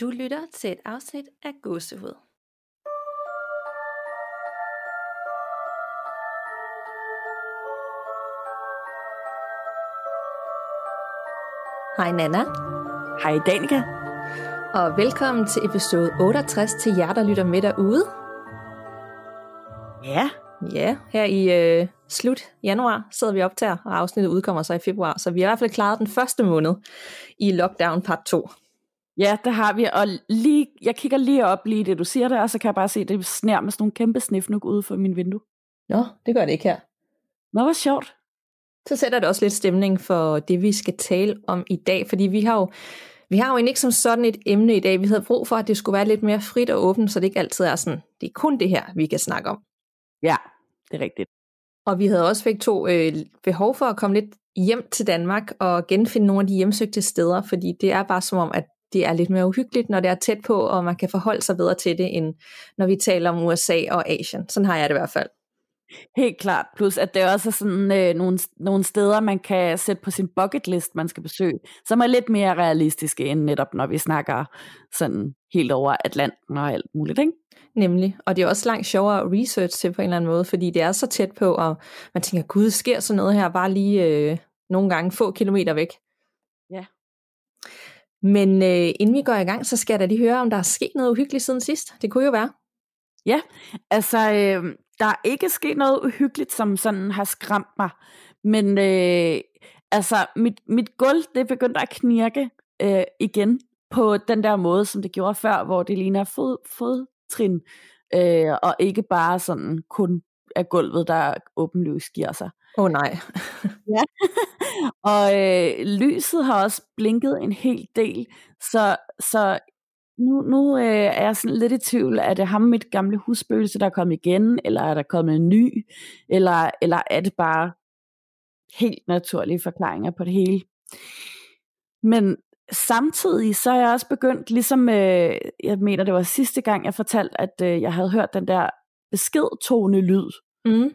Du lytter til et afsnit af Gåsehud. Hej Nana, Hej Danika. og velkommen til episode 68 til jer, der lytter med derude. Ja, Ja, her i øh, slut januar sidder vi optager, og afsnittet udkommer så i februar, så vi har i hvert fald klaret den første måned i lockdown part 2. ja, det har vi. Og lige, jeg kigger lige op lige det, du siger der, og så kan jeg bare se, det snær med sådan nogle kæmpe snifnuk ude for min vindue. Nå, det gør det ikke her. Nå, hvor sjovt. så sætter det også lidt stemning for det, vi skal tale om i dag, fordi vi har jo vi har jo egentlig ikke som sådan et emne i dag. Vi havde brug for, at det skulle være lidt mere frit og åbent, så det ikke altid er sådan, det er kun det her, vi kan snakke om. Ja, det er rigtigt. Og vi havde også begge to øh, behov for at komme lidt hjem til Danmark og genfinde nogle af de hjemsøgte steder, fordi det er bare som om, at det er lidt mere uhyggeligt, når det er tæt på, og man kan forholde sig bedre til det, end når vi taler om USA og Asien. Sådan har jeg det i hvert fald. Helt klart. Plus, at det også er sådan øh, nogle, nogle steder, man kan sætte på sin bucket list, man skal besøge, som er lidt mere realistiske, end netop når vi snakker sådan helt over Atlanten og alt muligt, ikke? Nemlig. Og det er også langt sjovere at research til på en eller anden måde, fordi det er så tæt på, og man tænker, gud, sker sådan noget her bare lige øh, nogle gange få kilometer væk. Ja. Men øh, inden vi går i gang, så skal jeg da lige høre, om der er sket noget uhyggeligt siden sidst. Det kunne jo være. Ja, altså, øh, der er ikke sket noget uhyggeligt, som sådan har skræmt mig. Men øh, altså, mit, mit gulv, det begyndte at knirke øh, igen på den der måde, som det gjorde før, hvor det ligner fod, fodtrin, øh, og ikke bare sådan kun af gulvet, der åbenlyst giver sig. Åh oh, nej. Og øh, lyset har også blinket en hel del, så, så nu, nu øh, er jeg sådan lidt i tvivl, er det ham mit gamle husspøgelse, der er kommet igen, eller er der kommet en ny, eller, eller er det bare helt naturlige forklaringer på det hele. Men samtidig så er jeg også begyndt, ligesom øh, jeg mener det var sidste gang, jeg fortalte, at øh, jeg havde hørt den der beskedtone lyd, Mm.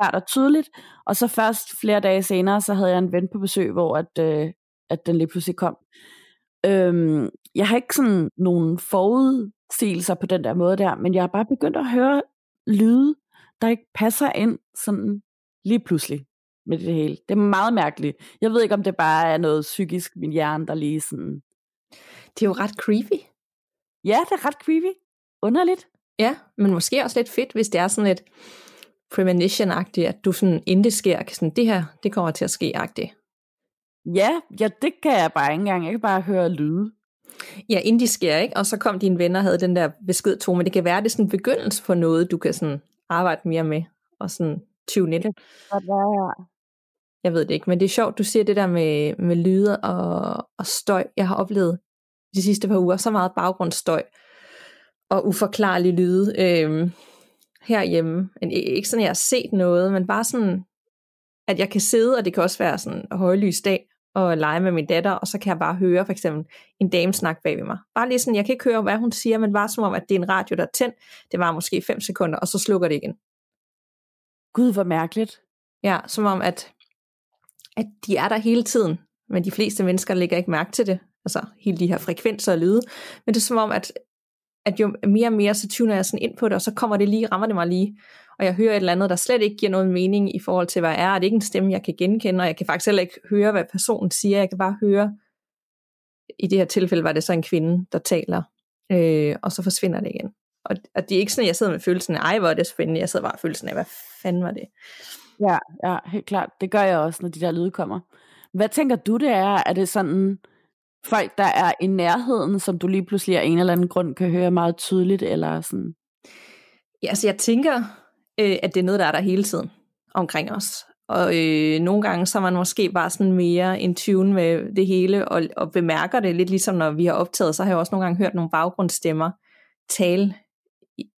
Klart og tydeligt. Og så først flere dage senere, så havde jeg en ven på besøg, hvor at, øh, at den lige pludselig kom. Øhm, jeg har ikke sådan nogen forudsigelser på den der måde der, men jeg har bare begyndt at høre lyde, der ikke passer ind sådan lige pludselig med det hele. Det er meget mærkeligt. Jeg ved ikke, om det bare er noget psykisk, min hjerne, der lige sådan... Det er jo ret creepy. Ja, det er ret creepy. Underligt. Ja, men måske også lidt fedt, hvis det er sådan lidt premonition-agtigt, at du sådan, inden det sker, kan sådan, det her, det kommer til at ske-agtigt. Ja, ja, det kan jeg bare ikke engang. Jeg kan bare høre lyde. Ja, inden de sker, ikke? Og så kom dine venner og havde den der besked to, men det kan være, det er sådan en begyndelse på noget, du kan sådan arbejde mere med, og sådan tune ind. Jeg ved det ikke, men det er sjovt, du siger det der med, med lyde og, og støj. Jeg har oplevet de sidste par uger så meget baggrundsstøj og uforklarlige lyde øhm, herhjemme. Ikke sådan, at jeg har set noget, men bare sådan, at jeg kan sidde, og det kan også være sådan en højlys dag, og lege med min datter, og så kan jeg bare høre for eksempel en dame snakke bag ved mig. Bare lige sådan, jeg kan ikke høre, hvad hun siger, men bare som om, at det er en radio, der er tændt. Det var måske 5 sekunder, og så slukker det igen. Gud, hvor mærkeligt. Ja, som om, at, at de er der hele tiden, men de fleste mennesker lægger ikke mærke til det. Altså hele de her frekvenser og lyde. Men det er som om, at, at jo mere og mere, så tuner jeg sådan ind på det, og så kommer det lige, rammer det mig lige. Og jeg hører et eller andet, der slet ikke giver noget mening i forhold til, hvad jeg er. Og det er ikke en stemme, jeg kan genkende, og jeg kan faktisk heller ikke høre, hvad personen siger. Jeg kan bare høre, i det her tilfælde var det så en kvinde, der taler, øh, og så forsvinder det igen. Og, og det er ikke sådan, at jeg sidder med følelsen af, ej, hvor er det spændende. Jeg sidder bare med følelsen af, hvad fanden var det? Ja, ja, helt klart. Det gør jeg også, når de der lyde kommer. Hvad tænker du, det er? Er det sådan folk, der er i nærheden, som du lige pludselig af en eller anden grund kan høre meget tydeligt, eller sådan? Ja, altså jeg tænker, øh, at det er noget, der er der hele tiden omkring os. Og øh, nogle gange så er man måske bare sådan mere in tune med det hele, og, og bemærker det lidt ligesom når vi har optaget, så har jeg også nogle gange hørt nogle baggrundsstemmer tale,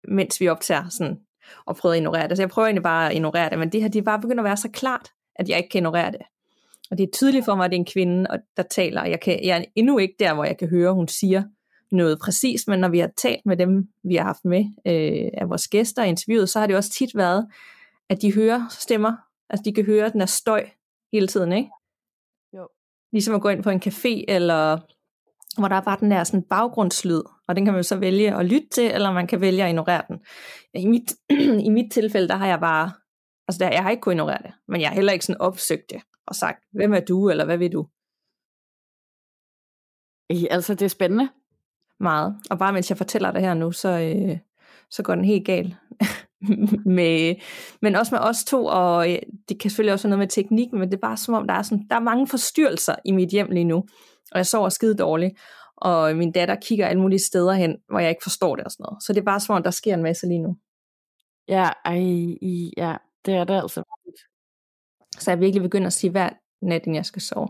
mens vi optager sådan, og prøvet at ignorere det. Så jeg prøver egentlig bare at ignorere det, men det her, det er bare begyndt at være så klart, at jeg ikke kan ignorere det. Og det er tydeligt for mig, at det er en kvinde, og- der taler, jeg, kan, jeg er endnu ikke der, hvor jeg kan høre, hun siger noget præcis, men når vi har talt med dem, vi har haft med øh, af vores gæster i interviewet, så har det også tit været, at de hører stemmer, altså de kan høre den her støj hele tiden, ikke? Jo. Ligesom at gå ind på en café, eller hvor der er bare den der sådan baggrundslyd, og den kan man så vælge at lytte til, eller man kan vælge at ignorere den. I mit, i mit tilfælde, der har jeg bare, altså der, jeg har ikke kunnet ignorere det, men jeg har heller ikke sådan opsøgt det og sagt, hvem er du, eller hvad vil du? Altså, det er spændende. Meget. Og bare mens jeg fortæller det her nu, så, øh, så går den helt galt. med, men også med os to, og øh, det kan selvfølgelig også have noget med teknik, men det er bare som om, der er, sådan, der er mange forstyrrelser i mit hjem lige nu, og jeg sover skide dårligt, og min datter kigger alle mulige steder hen, hvor jeg ikke forstår det og sådan noget. Så det er bare som om, der sker en masse lige nu. Ja, ej, ja, det er det altså. Så jeg virkelig begynder at sige hver nat, inden jeg skal sove.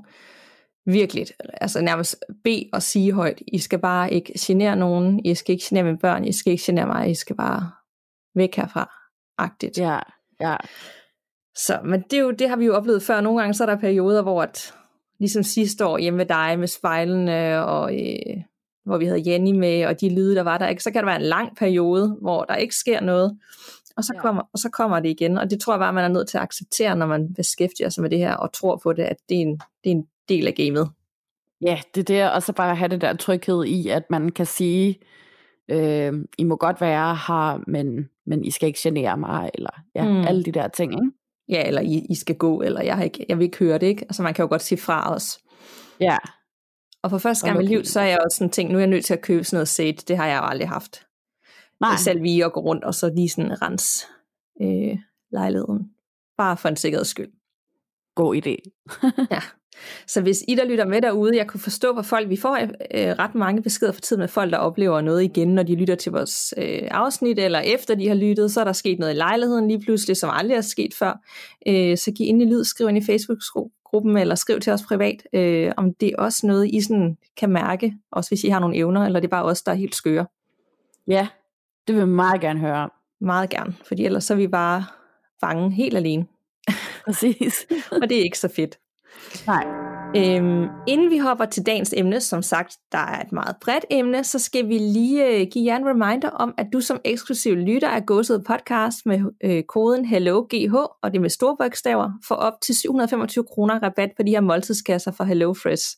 Virkelig, altså nærmest bede og sige højt, I skal bare ikke genere nogen, I skal ikke genere mine børn, I skal ikke genere mig, I skal bare væk herfra, agtigt. Ja, ja. Så, men det, er jo, det har vi jo oplevet før. Nogle gange så er der perioder, hvor at, ligesom sidste år hjemme med dig med spejlene, og øh, hvor vi havde Jenny med, og de lyde, der var der, ikke? så kan der være en lang periode, hvor der ikke sker noget, og så, ja. kommer, og så kommer det igen. Og det tror jeg bare, man er nødt til at acceptere, når man beskæftiger sig med det her, og tror på det, at det er en, det er en del af gamet. Ja, det er det, og så bare have det der tryghed i, at man kan sige, øh, I må godt være her, men, men I skal ikke genere mig, eller ja, mm. alle de der ting, ikke? Ja, eller I, I skal gå, eller jeg, har ikke, jeg vil ikke høre det, ikke? Altså man kan jo godt sige fra os. Ja. Og for første gang i mit liv, så er jeg også sådan tænkt, nu er jeg nødt til at købe sådan noget sæt, det har jeg jo aldrig haft. Nej. Selv vi at gå rundt og så lige sådan rens øh, lejligheden. Bare for en sikkerheds skyld. God idé. ja. Så hvis I, der lytter med derude, jeg kunne forstå, hvor folk, vi får øh, ret mange beskeder for tiden med folk, der oplever noget igen, når de lytter til vores øh, afsnit, eller efter de har lyttet, så er der sket noget i lejligheden lige pludselig, som aldrig er sket før. Øh, så giv ind i lyd, skriv ind i Facebook-gruppen, eller skriv til os privat, øh, om det er også noget, I sådan kan mærke, også hvis I har nogle evner, eller det er bare os, der er helt skøre. Ja, det vil jeg meget gerne høre Meget gerne, fordi ellers så er vi bare fange helt alene. Præcis. og det er ikke så fedt. Nej. Øhm, inden vi hopper til dagens emne, som sagt, der er et meget bredt emne, så skal vi lige øh, give jer en reminder om, at du som eksklusiv lytter af Gåsede Podcast med øh, koden HelloGH, og det med store bogstaver, får op til 725 kroner rabat på de her måltidskasser fra HelloFresh.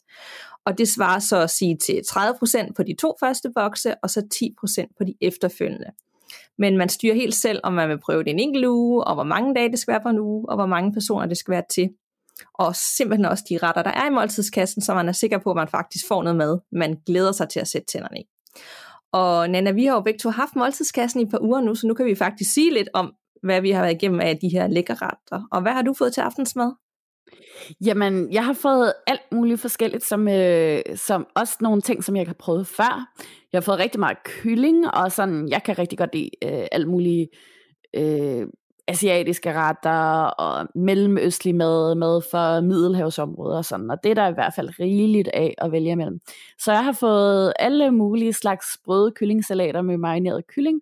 Og det svarer så at sige til 30% på de to første bokse, og så 10% på de efterfølgende. Men man styrer helt selv, om man vil prøve det en enkelt uge, og hvor mange dage det skal være på en uge, og hvor mange personer det skal være til og simpelthen også de retter, der er i måltidskassen, så man er sikker på, at man faktisk får noget mad, man glæder sig til at sætte tænderne i. Og Nana, vi har jo begge to haft måltidskassen i et par uger nu, så nu kan vi faktisk sige lidt om, hvad vi har været igennem af de her lækre retter. Og hvad har du fået til aftensmad? Jamen, jeg har fået alt muligt forskelligt, som, øh, som også nogle ting, som jeg ikke har prøvet før. Jeg har fået rigtig meget kylling, og sådan, jeg kan rigtig godt lide øh, alt muligt øh, asiatiske retter og mellemøstlig mad, mad for middelhavsområder og sådan, og det er der i hvert fald rigeligt af at vælge imellem. Så jeg har fået alle mulige slags brøde kyllingsalater med marineret kylling,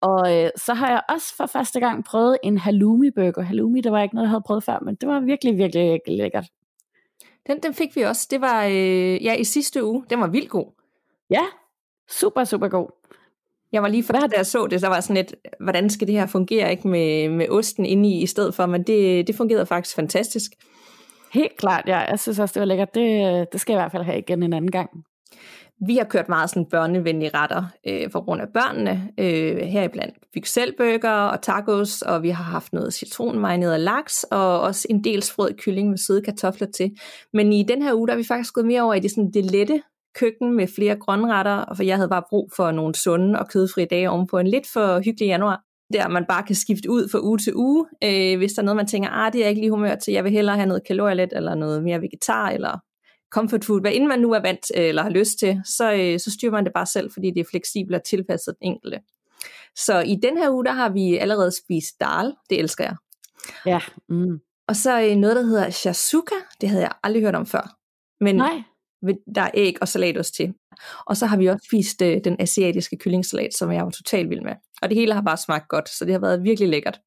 og øh, så har jeg også for første gang prøvet en halloumi burger. Halloumi, det var ikke noget, jeg havde prøvet før, men det var virkelig, virkelig, virkelig lækkert. Den, den fik vi også. Det var øh, ja, i sidste uge. Den var vildt god. Ja, super, super god. Jeg var lige for da jeg så det, så var sådan lidt, hvordan skal det her fungere ikke med, med osten inde i, i stedet for, men det, det fungerede faktisk fantastisk. Helt klart, ja. Jeg synes også, det var lækkert. Det, det skal jeg i hvert fald have igen en anden gang. Vi har kørt meget sådan børnevenlige retter øh, for grund af børnene. Øh, heriblandt pixelburger og tacos, og vi har haft noget citronmarineret laks, og også en del sprød kylling med søde kartofler til. Men i den her uge, der er vi faktisk gået mere over i det, sådan, det lette køkken med flere grønretter, for jeg havde bare brug for nogle sunde og kødfri dage oven på en lidt for hyggelig januar, der man bare kan skifte ud fra uge til uge, øh, hvis der er noget, man tænker, ah, det er jeg ikke lige humør til, jeg vil hellere have noget kalorielet, eller noget mere vegetar, eller comfort food, hvad inden man nu er vant eller har lyst til, så, øh, så styrer man det bare selv, fordi det er fleksibelt og tilpasset den enkelte. Så i den her uge, der har vi allerede spist dal, det elsker jeg. Ja. Mm. Og så øh, noget, der hedder shasuka, det havde jeg aldrig hørt om før. Men Nej der er æg og salatost til. Og så har vi også spist øh, den asiatiske kyllingsalat, som jeg var totalt vild med. Og det hele har bare smagt godt, så det har været virkelig lækkert.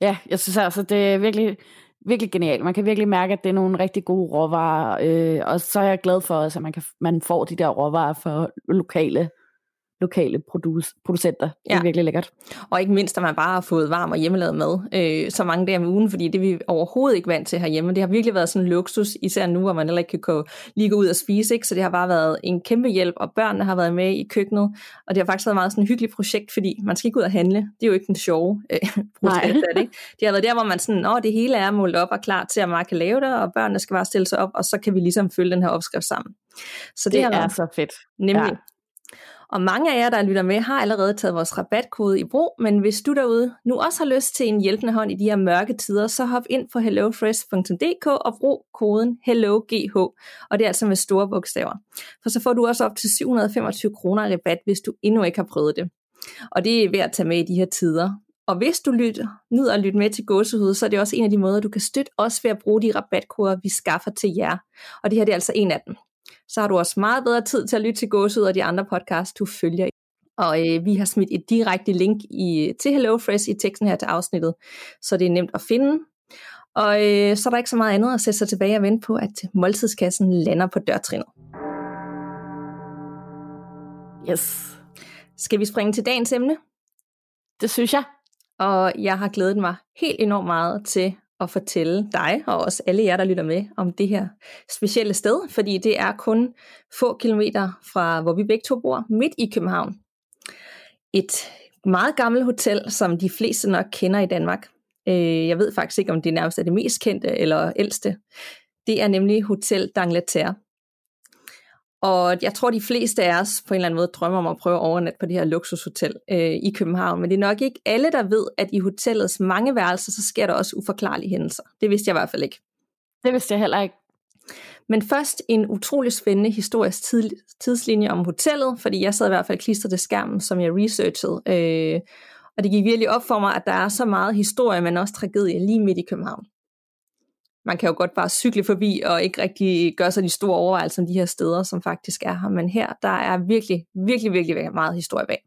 Ja, jeg synes altså, det er virkelig, virkelig genialt. Man kan virkelig mærke, at det er nogle rigtig gode råvarer, øh, og så er jeg glad for, at man, kan, man får de der råvarer for lokale lokale produce, producenter. Det er ja. virkelig lækkert. Og ikke mindst, at man bare har fået varm og hjemmelavet mad øh, så mange dage om ugen, fordi det er vi overhovedet ikke vant til herhjemme. Det har virkelig været sådan en luksus, især nu, hvor man heller ikke kan gå, lige gå ud og spise. Ikke? Så det har bare været en kæmpe hjælp, og børnene har været med i køkkenet. Og det har faktisk været meget sådan et hyggeligt projekt, fordi man skal ikke ud og handle. Det er jo ikke den sjove øh, projekt. Det, ikke? det har været der, hvor man sådan, Åh, det hele er målt op og klar til, at man kan lave det, og børnene skal bare stille sig op, og så kan vi ligesom følge den her opskrift sammen. Så det, det er været, så fedt. Nemlig. Ja. Og mange af jer, der lytter med, har allerede taget vores rabatkode i brug, men hvis du derude nu også har lyst til en hjælpende hånd i de her mørke tider, så hop ind på hellofresh.dk og brug koden HelloGH, og det er altså med store bogstaver. For så får du også op til 725 kroner rabat, hvis du endnu ikke har prøvet det. Og det er værd at tage med i de her tider. Og hvis du lytter, nyder at lytte med til gåsehud, så er det også en af de måder, du kan støtte os ved at bruge de rabatkoder, vi skaffer til jer. Og det her det er altså en af dem så har du også meget bedre tid til at lytte til gåsud og de andre podcasts, du følger. Og øh, vi har smidt et direkte link i, til HelloFresh i teksten her til afsnittet, så det er nemt at finde. Og øh, så er der ikke så meget andet at sætte sig tilbage og vente på, at måltidskassen lander på dørtrinnet. Yes. Skal vi springe til dagens emne? Det synes jeg. Og jeg har glædet mig helt enormt meget til at fortælle dig og også alle jer, der lytter med, om det her specielle sted, fordi det er kun få kilometer fra, hvor vi begge to bor, midt i København. Et meget gammelt hotel, som de fleste nok kender i Danmark. Øh, jeg ved faktisk ikke, om det nærmest er det mest kendte eller ældste. Det er nemlig Hotel d'Angleterre. Og jeg tror, de fleste af os på en eller anden måde drømmer om at prøve at overnatte på det her luksushotel øh, i København. Men det er nok ikke alle, der ved, at i hotellets mange værelser, så sker der også uforklarlige hændelser. Det vidste jeg i hvert fald ikke. Det vidste jeg heller ikke. Men først en utrolig spændende historisk tid, tidslinje om hotellet, fordi jeg sad i hvert fald klistret til skærmen, som jeg researchede. Øh, og det gik virkelig op for mig, at der er så meget historie, men også tragedie lige midt i København man kan jo godt bare cykle forbi og ikke rigtig gøre sig de store overvejelser om de her steder, som faktisk er her. Men her, der er virkelig, virkelig, virkelig meget historie bag.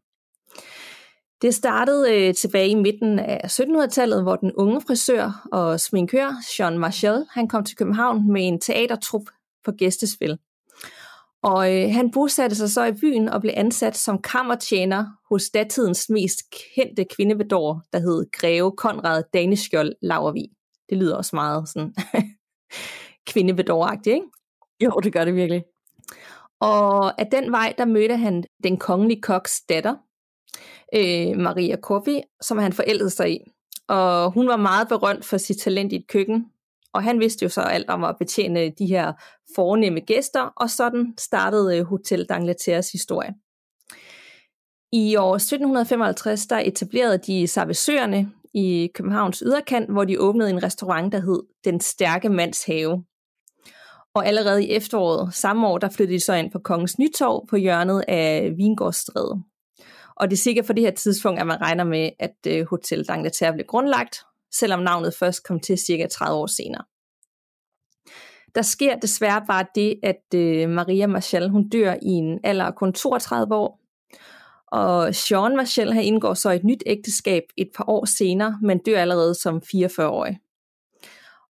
Det startede øh, tilbage i midten af 1700-tallet, hvor den unge frisør og sminkør, Jean Marchal, han kom til København med en teatertrup på gæstespil. Og øh, han bosatte sig så i byen og blev ansat som kammertjener hos datidens mest kendte kvindebedår, der hed Greve Konrad Daneskjold Lavervig. Det lyder også meget sådan kvindebedåragtigt, ikke? Jo, det gør det virkelig. Og af den vej, der mødte han den kongelige koks datter, øh, Maria Corfi, som han forældede sig i. Og hun var meget berømt for sit talent i et køkken, og han vidste jo så alt om at betjene de her fornemme gæster, og sådan startede Hotel d'Angleterres historie. I år 1755 der etablerede de Savesøerne i Københavns yderkant, hvor de åbnede en restaurant, der hed Den Stærke Mands Have. Og allerede i efteråret samme år, der flyttede de så ind på Kongens Nytorv på hjørnet af Vingårdsstræde. Og det er sikkert for det her tidspunkt, at man regner med, at øh, Hotel d'Angleterre blev grundlagt, selvom navnet først kom til cirka 30 år senere. Der sker desværre bare det, at øh, Maria Marchal hun dør i en alder af kun 32 år, og Sean Marshall her indgår så et nyt ægteskab et par år senere, men dør allerede som 44-årig.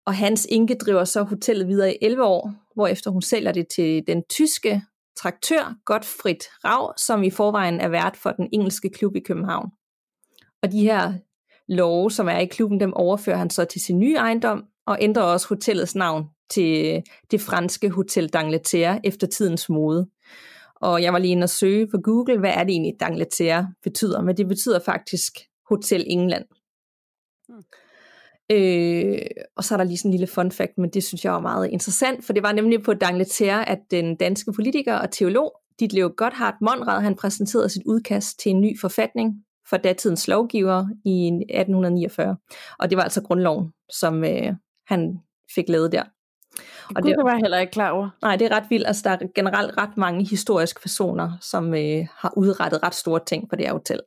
Og hans enke driver så hotellet videre i 11 år, hvorefter hun sælger det til den tyske traktør Gottfried Rav, som i forvejen er vært for den engelske klub i København. Og de her love, som er i klubben, dem overfører han så til sin nye ejendom, og ændrer også hotellets navn til det franske Hotel d'Angleterre efter tidens mode. Og jeg var lige inde og søge på Google, hvad er det egentlig, D'Angleterre betyder, men det betyder faktisk Hotel England. Hmm. Øh, og så er der lige sådan en lille fun fact, men det synes jeg var meget interessant, for det var nemlig på D'Angleterre, at den danske politiker og teolog Ditlev Gotthard Monrad, han præsenterede sit udkast til en ny forfatning for datidens lovgiver i 1849. Og det var altså grundloven, som øh, han fik lavet der. Og det var jeg heller ikke klar over. Nej, det er ret vildt. Altså, der er generelt ret mange historiske personer, som øh, har udrettet ret store ting på det her hotel.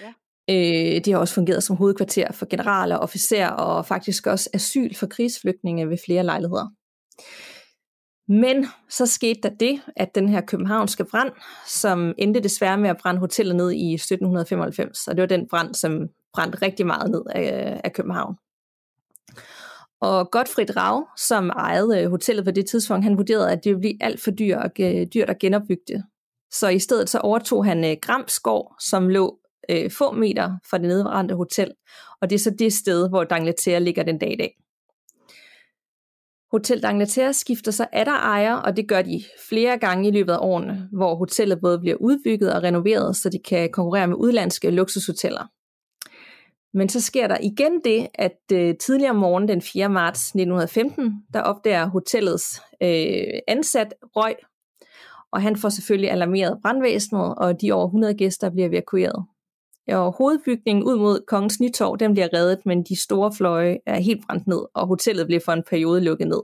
Ja. Øh, de har også fungeret som hovedkvarter for generaler, officerer og faktisk også asyl for krigsflygtninge ved flere lejligheder. Men så skete der det, at den her københavnske brand, som endte desværre med at brænde hotellet ned i 1795, og det var den brand, som brændte rigtig meget ned af, af København. Og Gottfried Rav, som ejede øh, hotellet på det tidspunkt, han vurderede, at det ville blive alt for dyrt, øh, dyrt at genopbygge det. Så i stedet så overtog han øh, Gramsgård, som lå øh, få meter fra det nedbrændte hotel, og det er så det sted, hvor Dangleterre ligger den dag i dag. Hotel Dangleterre skifter så atter ejer, og det gør de flere gange i løbet af årene, hvor hotellet både bliver udbygget og renoveret, så de kan konkurrere med udlandske luksushoteller. Men så sker der igen det, at øh, tidligere om morgenen den 4. marts 1915, der opdager hotellets øh, ansat røg, og han får selvfølgelig alarmeret brandvæsenet, og de over 100 gæster bliver evakueret. Og hovedbygningen ud mod Kongens Nytorv, den bliver reddet, men de store fløje er helt brændt ned, og hotellet bliver for en periode lukket ned.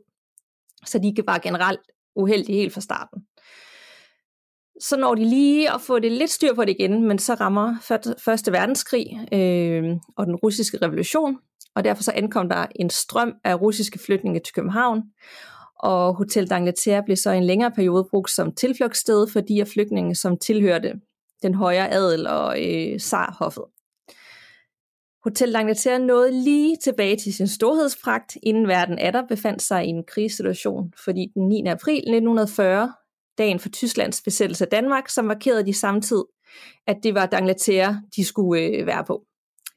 Så de kan bare generelt uheldige helt fra starten. Så når de lige at få det lidt styr på det igen, men så rammer Første Verdenskrig øh, og den russiske revolution, og derfor så ankom der en strøm af russiske flygtninge til København, og Hotel d'Angleterre blev så en længere periode brugt som tilflugtssted for de af flygtninge, som tilhørte den højere adel og øh, zarhoffet. Hotel d'Angleterre nåede lige tilbage til sin storhedspragt, inden verden atter befandt sig i en krigssituation, fordi den 9. april 1940, dagen for Tysklands besættelse af Danmark, så markerede de samtidig, at det var d'Angleterre, de skulle øh, være på.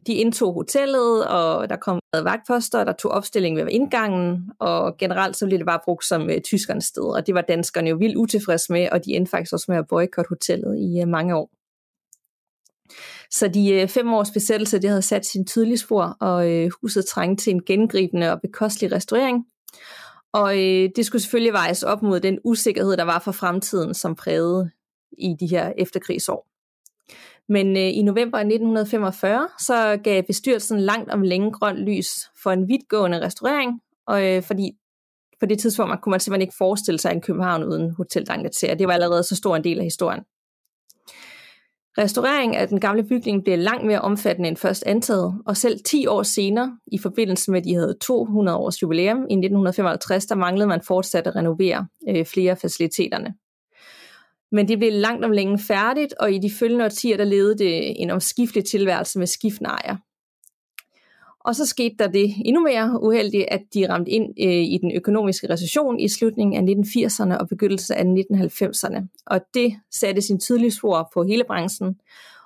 De indtog hotellet, og der kom vagtposter, der tog opstilling ved indgangen, og generelt så blev det bare brugt som øh, tyskernes sted, og det var danskerne jo vildt utilfredse med, og de endte faktisk også med at boykotte hotellet i øh, mange år. Så de øh, fem års besættelse, det havde sat sin tydelige spor, og øh, huset trængte til en gengribende og bekostelig restaurering. Og øh, det skulle selvfølgelig vejes op mod den usikkerhed, der var for fremtiden, som prægede i de her efterkrigsår. Men øh, i november 1945, så gav bestyrelsen langt om længe grønt lys for en vidtgående restaurering, og øh, fordi på det tidspunkt man kunne man simpelthen ikke forestille sig en København uden Hotel d'Angleterre. Det var allerede så stor en del af historien. Restaureringen af den gamle bygning blev langt mere omfattende end først antaget, og selv 10 år senere, i forbindelse med, at de havde 200 års jubilæum i 1955, der manglede man fortsat at renovere øh, flere af faciliteterne. Men det blev langt om længe færdigt, og i de følgende årtier, der levede det en omskiftelig tilværelse med skiftende ejer. Og så skete der det endnu mere uheldigt, at de ramte ind øh, i den økonomiske recession i slutningen af 1980'erne og begyndelsen af 1990'erne. Og det satte sin tydelige spor på hele branchen,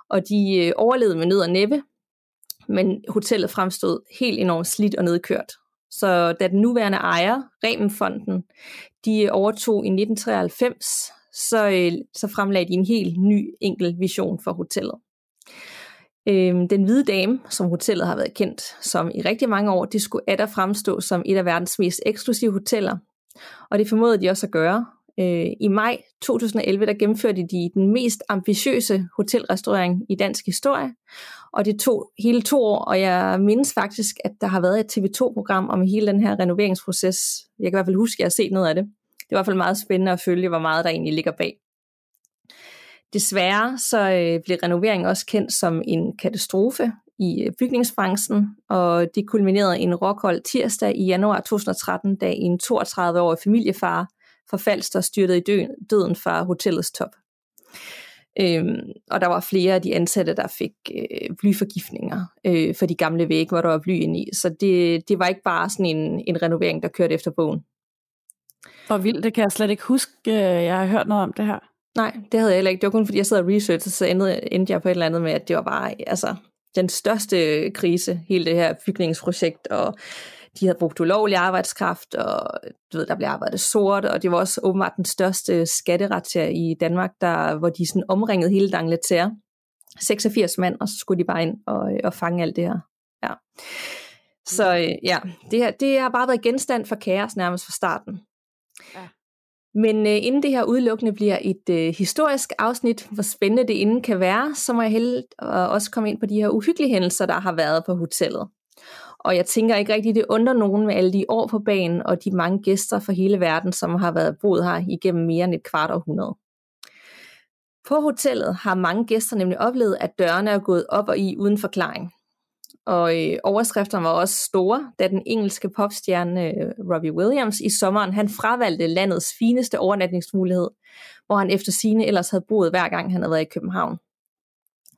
og de øh, overlevede med nød og næppe, men hotellet fremstod helt enormt slidt og nedkørt. Så da den nuværende ejer, Remenfonden, de øh, overtog i 1993 så, øh, så fremlagde de en helt ny enkel vision for hotellet. Øh, den hvide dame, som hotellet har været kendt som i rigtig mange år, det skulle atter fremstå som et af verdens mest eksklusive hoteller. Og det formåede de også at gøre. Øh, I maj 2011 der gennemførte de den mest ambitiøse hotelrestaurering i dansk historie, og det tog hele to år, og jeg mindes faktisk, at der har været et TV2-program om hele den her renoveringsproces. Jeg kan i hvert fald huske, at jeg har set noget af det det er i hvert fald meget spændende at følge, hvor meget der egentlig ligger bag. Desværre så øh, blev renoveringen også kendt som en katastrofe i øh, bygningsbranchen, og det kulminerede en rockhold tirsdag i januar 2013, da en 32-årig familiefar fra Falster styrtede i døden fra hotellets top. Øhm, og der var flere af de ansatte, der fik øh, blyforgiftninger øh, for de gamle vægge, hvor der var bly inde i. Så det, det var ikke bare sådan en, en renovering, der kørte efter bogen. Hvor vildt, det kan jeg slet ikke huske. Øh, jeg har hørt noget om det her. Nej, det havde jeg heller ikke. Det var kun fordi, jeg sad og researchede, så endte, endte jeg på et eller andet med, at det var bare altså, den største krise, hele det her bygningsprojekt, og de havde brugt ulovlig arbejdskraft, og du ved, der blev arbejdet sort, og det var også åbenbart den største skatteratia i Danmark, der, hvor de sådan omringede hele Dangleterre. 86 mand, og så skulle de bare ind og, og fange alt det her. Ja. Så øh, ja, det, her, det har bare været genstand for kaos nærmest fra starten. Ja. Men øh, inden det her udelukkende bliver et øh, historisk afsnit, hvor spændende det inden kan være, så må jeg hellere øh, også komme ind på de her uhyggelige hændelser, der har været på hotellet. Og jeg tænker ikke rigtigt, det under nogen med alle de år på banen og de mange gæster fra hele verden, som har været boet her igennem mere end et kvart århundrede. På hotellet har mange gæster nemlig oplevet, at dørene er gået op og i uden forklaring og øh, overskrifterne var også store, da den engelske popstjerne øh, Robbie Williams i sommeren, han fravalgte landets fineste overnatningsmulighed, hvor han efter sine ellers havde boet hver gang han havde været i København.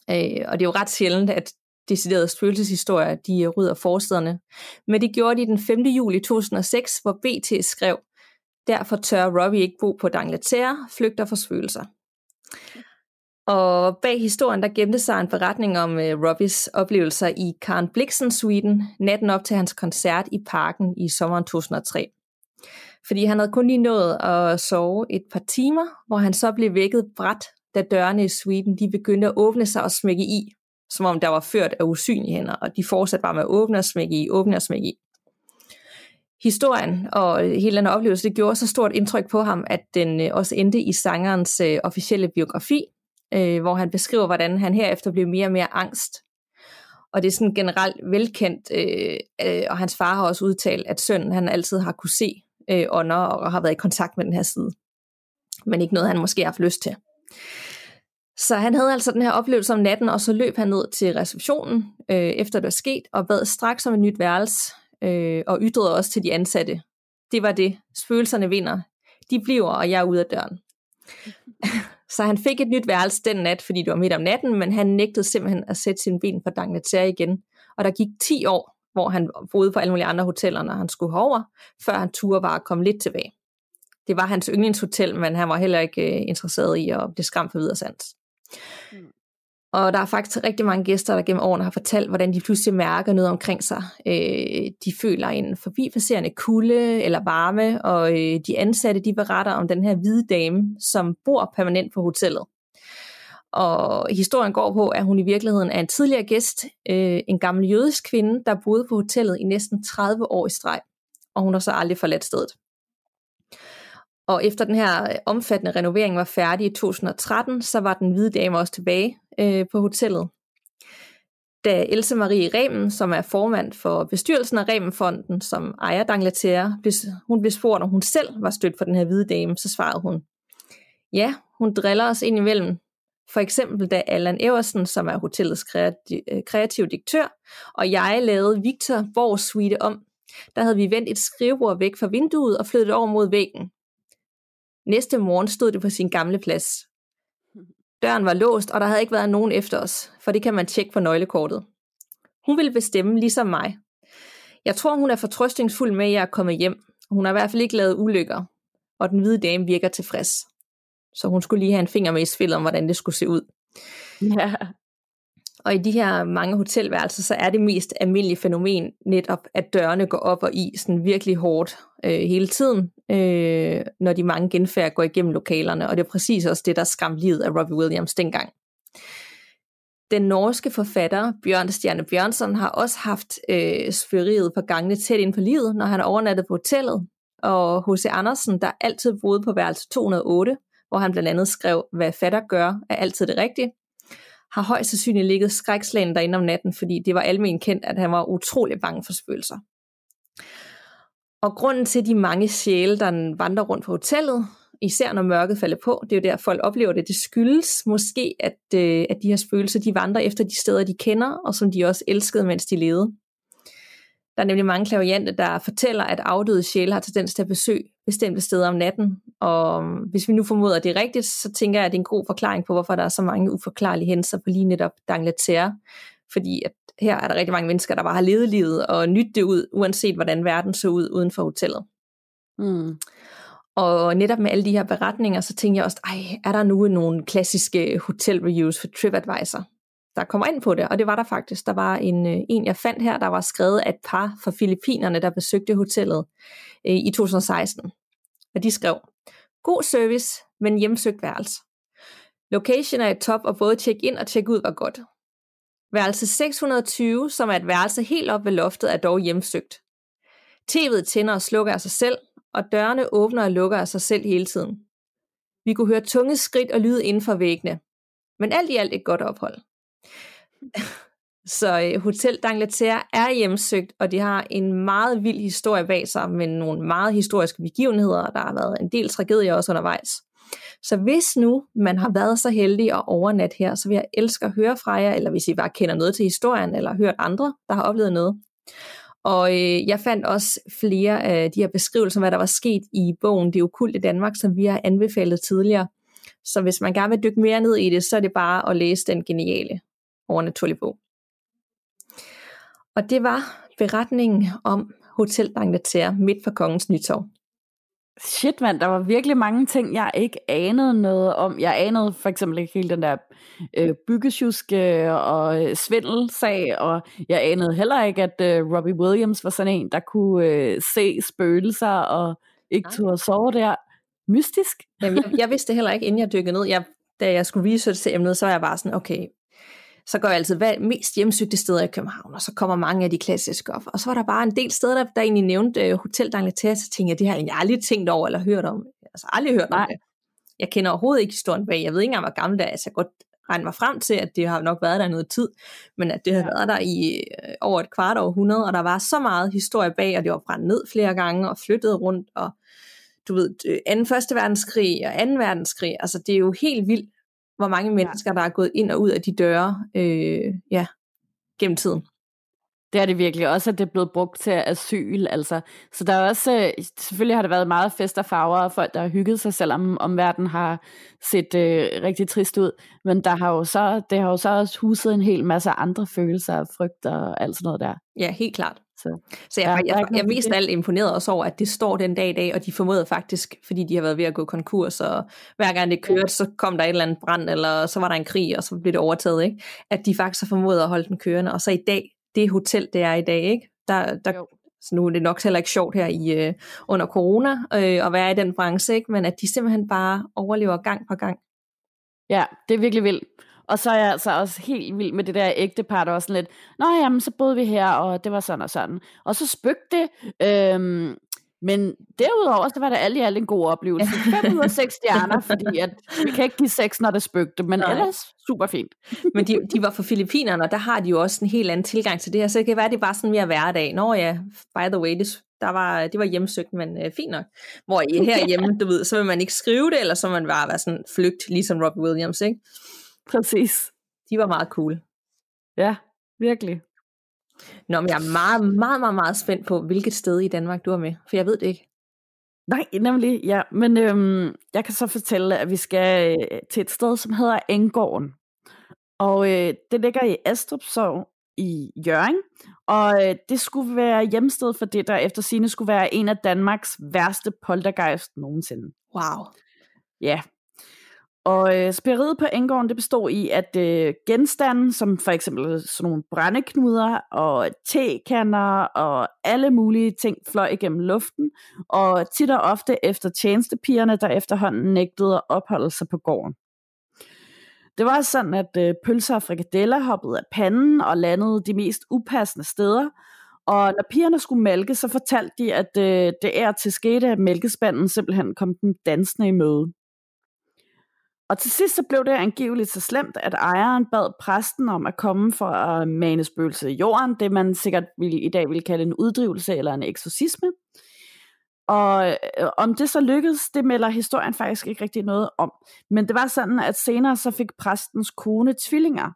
Øh, og det er jo ret sjældent, at deciderede spøgelseshistorier, de øh, rydder forsiderne. Men det gjorde de den 5. juli 2006, hvor BT skrev, derfor tør Robbie ikke bo på Dangleterre, flygter for spøgelser. Og bag historien, der gemte sig en forretning om øh, uh, Robbys oplevelser i Karen Bliksen Sweden, natten op til hans koncert i parken i sommeren 2003. Fordi han havde kun lige nået at sove et par timer, hvor han så blev vækket bræt, da dørene i Sweden de begyndte at åbne sig og smække i, som om der var ført af usynlige hænder, og de fortsatte bare med at åbne og smække i, åbne og smække i. Historien og hele den oplevelse, det gjorde så stort indtryk på ham, at den øh, også endte i sangerens øh, officielle biografi, øh, hvor han beskriver, hvordan han herefter blev mere og mere angst. Og det er sådan generelt velkendt, øh, øh, og hans far har også udtalt, at sønnen han altid har kunne se øh, ånder og har været i kontakt med den her side. Men ikke noget, han måske har haft lyst til. Så han havde altså den her oplevelse om natten, og så løb han ned til receptionen, øh, efter det var sket, og bad straks om et nyt værelse, øh, og ytrede også til de ansatte. Det var det. Spøgelserne vinder. De bliver, og jeg er ude af døren. så han fik et nyt værelse den nat, fordi det var midt om natten, men han nægtede simpelthen at sætte sin ben på Dangleterre igen. Og der gik 10 år, hvor han boede på alle mulige andre hoteller, når han skulle over, før han turde bare komme lidt tilbage. Det var hans yndlingshotel, men han var heller ikke øh, interesseret i at blive skræmt for videre sands. Mm. Og der er faktisk rigtig mange gæster, der gennem årene har fortalt, hvordan de pludselig mærker noget omkring sig. Øh, de føler en forbipasserende kulde eller varme, og øh, de ansatte de beretter om den her hvide dame, som bor permanent på hotellet. Og historien går på, at hun i virkeligheden er en tidligere gæst, øh, en gammel jødisk kvinde, der boede på hotellet i næsten 30 år i streg, og hun har så aldrig forladt stedet. Og efter den her øh, omfattende renovering var færdig i 2013, så var den hvide dame også tilbage øh, på hotellet. Da Else Marie Remen, som er formand for bestyrelsen af Remenfonden, som ejer Dangleterre, hun blev spurgt, om hun selv var stødt for den her hvide dame, så svarede hun, ja, hun driller os ind imellem. For eksempel da Allan Eversen, som er hotellets øh, kreative direktør, og jeg lavede Victor Borgs suite om, der havde vi vendt et skrivebord væk fra vinduet og flyttet over mod væggen. Næste morgen stod det på sin gamle plads. Døren var låst, og der havde ikke været nogen efter os, for det kan man tjekke på nøglekortet. Hun ville bestemme ligesom mig. Jeg tror, hun er fortrøstningsfuld med, at jeg er kommet hjem. Hun har i hvert fald ikke lavet ulykker, og den hvide dame virker tilfreds. Så hun skulle lige have en finger med i spillet om, hvordan det skulle se ud. Ja. Og i de her mange hotelværelser, så er det mest almindelige fænomen netop, at dørene går op og i sådan virkelig hårdt øh, hele tiden, øh, når de mange genfærd går igennem lokalerne. Og det er præcis også det, der skræmte livet af Robbie Williams dengang. Den norske forfatter Bjørn Stjerne Bjørnsson har også haft øh, sføriet på gangene tæt ind på livet, når han overnattede på hotellet. Og H.C. Andersen, der altid boede på værelse 208, hvor han blandt andet skrev, hvad fatter gør, er altid det rigtige, har højst sandsynligt ligget skrækslagen derinde om natten, fordi det var almen kendt, at han var utrolig bange for spøgelser. Og grunden til de mange sjæle, der vandrer rundt på hotellet, især når mørket falder på, det er jo der, folk oplever det, det skyldes måske, at, øh, at de her spøgelser, de vandrer efter de steder, de kender, og som de også elskede, mens de levede. Der er nemlig mange klaviante, der fortæller, at afdøde sjæle har tendens til at besøge bestemte steder om natten. Og øh, hvis vi nu formoder, at det er rigtigt, så tænker jeg, at det er en god forklaring på, hvorfor der er så mange uforklarlige hændelser på lige netop Dangleterre. Fordi at her er der rigtig mange mennesker, der bare har levet livet og nydt det ud, uanset hvordan verden så ud uden for hotellet. Mm. Og netop med alle de her beretninger, så tænker jeg også, ej, er der nu nogle klassiske hotelreviews for TripAdvisor? der kommer ind på det, og det var der faktisk. Der var en, øh, en jeg fandt her, der var skrevet af et par fra Filippinerne, der besøgte hotellet øh, i 2016. Og de skrev, god service, men hjemsøgt værelse. Location er i top, og både check-in og check-ud var godt. Værelse 620, som er et værelse helt op ved loftet, er dog hjemsøgt. TV'et tænder og slukker af sig selv, og dørene åbner og lukker af sig selv hele tiden. Vi kunne høre tunge skridt og lyde inden for væggene. Men alt i alt et godt ophold. Så øh, Hotel d'Angleterre er hjemsøgt, og de har en meget vild historie bag sig, med nogle meget historiske begivenheder, og der har været en del tragedier også undervejs. Så hvis nu man har været så heldig at overnatte her, så vil jeg elske at høre fra jer, eller hvis I bare kender noget til historien, eller har hørt andre, der har oplevet noget. Og øh, jeg fandt også flere af de her beskrivelser, hvad der var sket i bogen Det Okulte Danmark, som vi har anbefalet tidligere. Så hvis man gerne vil dykke mere ned i det, så er det bare at læse den geniale overnaturlige bog. Og det var beretningen om Hotel d'Angleterre midt for Kongens Nytorv. Shit, mand, der var virkelig mange ting, jeg ikke anede noget om. Jeg anede for eksempel ikke hele den der øh, byggesjuske og øh, svindelsag, og jeg anede heller ikke, at øh, Robbie Williams var sådan en, der kunne øh, se spøgelser og ikke turde sove der. Mystisk. Jamen, jeg, jeg vidste det heller ikke, inden jeg dykkede ned. Jeg, da jeg skulle research til emnet, så var jeg bare sådan, okay, så går jeg altid hvad mest hjemsøgte steder i København, og så kommer mange af de klassiske op. Og så var der bare en del steder, der, der egentlig nævnte uh, Hotel d'Angleterre, så tænkte jeg, det har jeg egentlig aldrig tænkt over eller hørt om. Altså aldrig hørt Nej. om det. Jeg kender overhovedet ikke historien bag. Jeg ved ikke engang, hvor gammel det er. Altså, jeg godt regne mig frem til, at det har nok været der noget tid, men at det har ja. været der i øh, over et kvart århundrede, og der var så meget historie bag, og det var brændt ned flere gange og flyttet rundt, og du ved, 2. Øh, første verdenskrig og 2. verdenskrig, altså det er jo helt vildt, hvor mange mennesker, der er gået ind og ud af de døre, øh, ja, gennem tiden. Det er det virkelig også, at det er blevet brugt til asyl. Altså. Så der er også, øh, selvfølgelig har det været meget fest og farver, og folk, der har hygget sig, selvom om verden har set øh, rigtig trist ud. Men der har jo så, det har jo så også huset en hel masse andre følelser frygt og alt sådan noget der. Ja, helt klart. Så, så jeg, ja, jeg, jeg, jeg er mest af alt imponeret også over, at det står den dag i dag, og de formåede faktisk, fordi de har været ved at gå konkurs, og hver gang det kørte, så kom der et eller andet brand, eller så var der en krig, og så blev det overtaget, ikke? At de faktisk har formået at holde den kørende, og så i dag, det hotel, det er i dag, ikke? Der, der, så nu er det nok heller ikke sjovt her i øh, under corona øh, at være i den branche, ikke? men at de simpelthen bare overlever gang på gang. Ja, det er virkelig vildt. Og så er jeg altså også helt vild med det der ægtepar, der var sådan lidt, nå jamen, så boede vi her, og det var sådan og sådan. Og så spøgte det, øhm, men derudover, så var det alt i alt en god oplevelse. 5 ud af 6 stjerner, fordi at vi kan ikke give 6, når det spøgte, men Nej. ellers super fint. men de, de var fra Filippinerne, og der har de jo også en helt anden tilgang til det her, så det kan være, at det var sådan mere hverdag. Nå ja, by the way, det, der var, det var hjemsøgt, men øh, fint nok. Hvor I herhjemme, du ved, så vil man ikke skrive det, eller så vil man bare være sådan flygt, ligesom Robbie Williams, ikke? Præcis. De var meget cool. Ja, virkelig. Nå, men jeg er meget, meget, meget, meget spændt på, hvilket sted i Danmark du er med, for jeg ved det ikke. Nej, nemlig, ja. Men øhm, jeg kan så fortælle, at vi skal øh, til et sted, som hedder Engården. Og øh, det ligger i Astrup Sov i Jørgen. Og øh, det skulle være hjemsted for det, der efter sine skulle være en af Danmarks værste poltergeist nogensinde. Wow. Ja, og øh, spæreriet på Engården, det bestod i, at øh, genstande, som for eksempel sådan nogle brændeknuder og tekander og alle mulige ting, fløj igennem luften, og tit og ofte efter tjenestepigerne, der efterhånden nægtede at opholde sig på gården. Det var sådan, at øh, pølser og frikadeller hoppede af panden og landede de mest upassende steder, og når pigerne skulle mælke, så fortalte de, at øh, det er til skete, at mælkespanden simpelthen kom den dansende i møde. Og til sidst så blev det angiveligt så slemt, at ejeren bad præsten om at komme for at mane spøgelset i jorden, det man sikkert ville, i dag ville kalde en uddrivelse eller en eksorcisme. Og øh, om det så lykkedes, det melder historien faktisk ikke rigtig noget om. Men det var sådan, at senere så fik præstens kone tvillinger.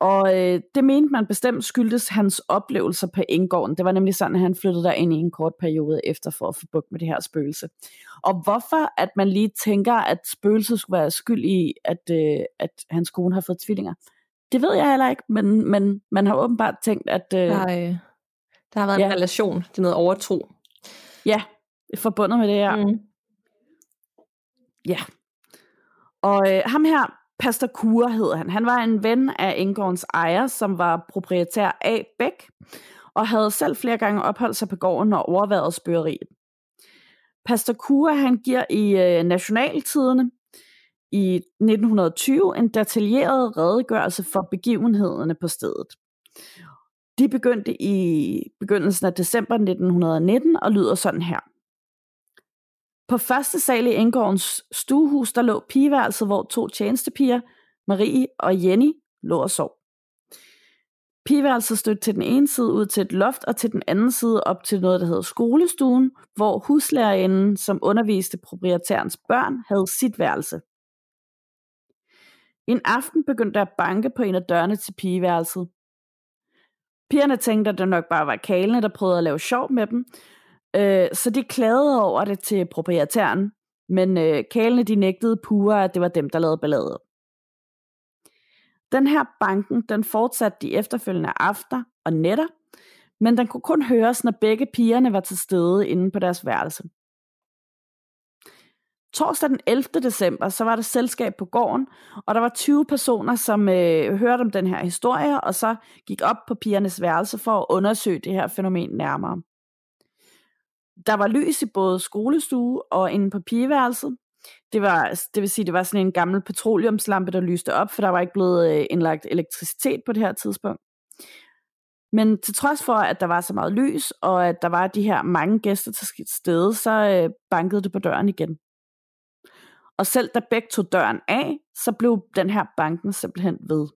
Og øh, det mente man bestemt skyldtes hans oplevelser på Indgården. Det var nemlig sådan, at han flyttede der ind i en kort periode efter for at få bukt med det her spøgelse. Og hvorfor at man lige tænker, at spøgelset skulle være skyld i, at, øh, at hans kone har fået tvillinger, det ved jeg heller ikke, men, men man har åbenbart tænkt, at... Øh, der, øh, der har været ja. en relation til noget overtro. Ja, forbundet med det her. Mm. Ja. Og øh, ham her, Pastor Kure hed han. Han var en ven af Engårdens ejer, som var proprietær A. Bæk, og havde selv flere gange opholdt sig på gården og overværet spørgeriet. Pastor Kure han giver i øh, Nationaltidene i 1920 en detaljeret redegørelse for begivenhederne på stedet. De begyndte i begyndelsen af december 1919 og lyder sådan her. På første sal i Engårdens stuehus, der lå pigeværelset, hvor to tjenestepiger, Marie og Jenny, lå og sov. Pigeværelset stødte til den ene side ud til et loft, og til den anden side op til noget, der hedder skolestuen, hvor huslærerinden, som underviste proprietærens børn, havde sit værelse. En aften begyndte der at banke på en af dørene til pigeværelset. Pigerne tænkte, at det nok bare var kalene, der prøvede at lave sjov med dem, Øh, så de klagede over det til proprietæren, men øh, kalene de nægtede pure, at det var dem, der lavede balladet. Den her banken, den fortsatte de efterfølgende aftener og netter, men den kunne kun høres, når begge pigerne var til stede inde på deres værelse. Torsdag den 11. december, så var der selskab på gården, og der var 20 personer, som øh, hørte om den her historie, og så gik op på pigernes værelse for at undersøge det her fænomen nærmere. Der var lys i både skolestue og inde på pigeværelset. Det, var, det vil sige, det var sådan en gammel petroleumslampe, der lyste op, for der var ikke blevet øh, indlagt elektricitet på det her tidspunkt. Men til trods for, at der var så meget lys, og at der var de her mange gæster til stede, så øh, bankede det på døren igen. Og selv da Beck tog døren af, så blev den her banken simpelthen ved.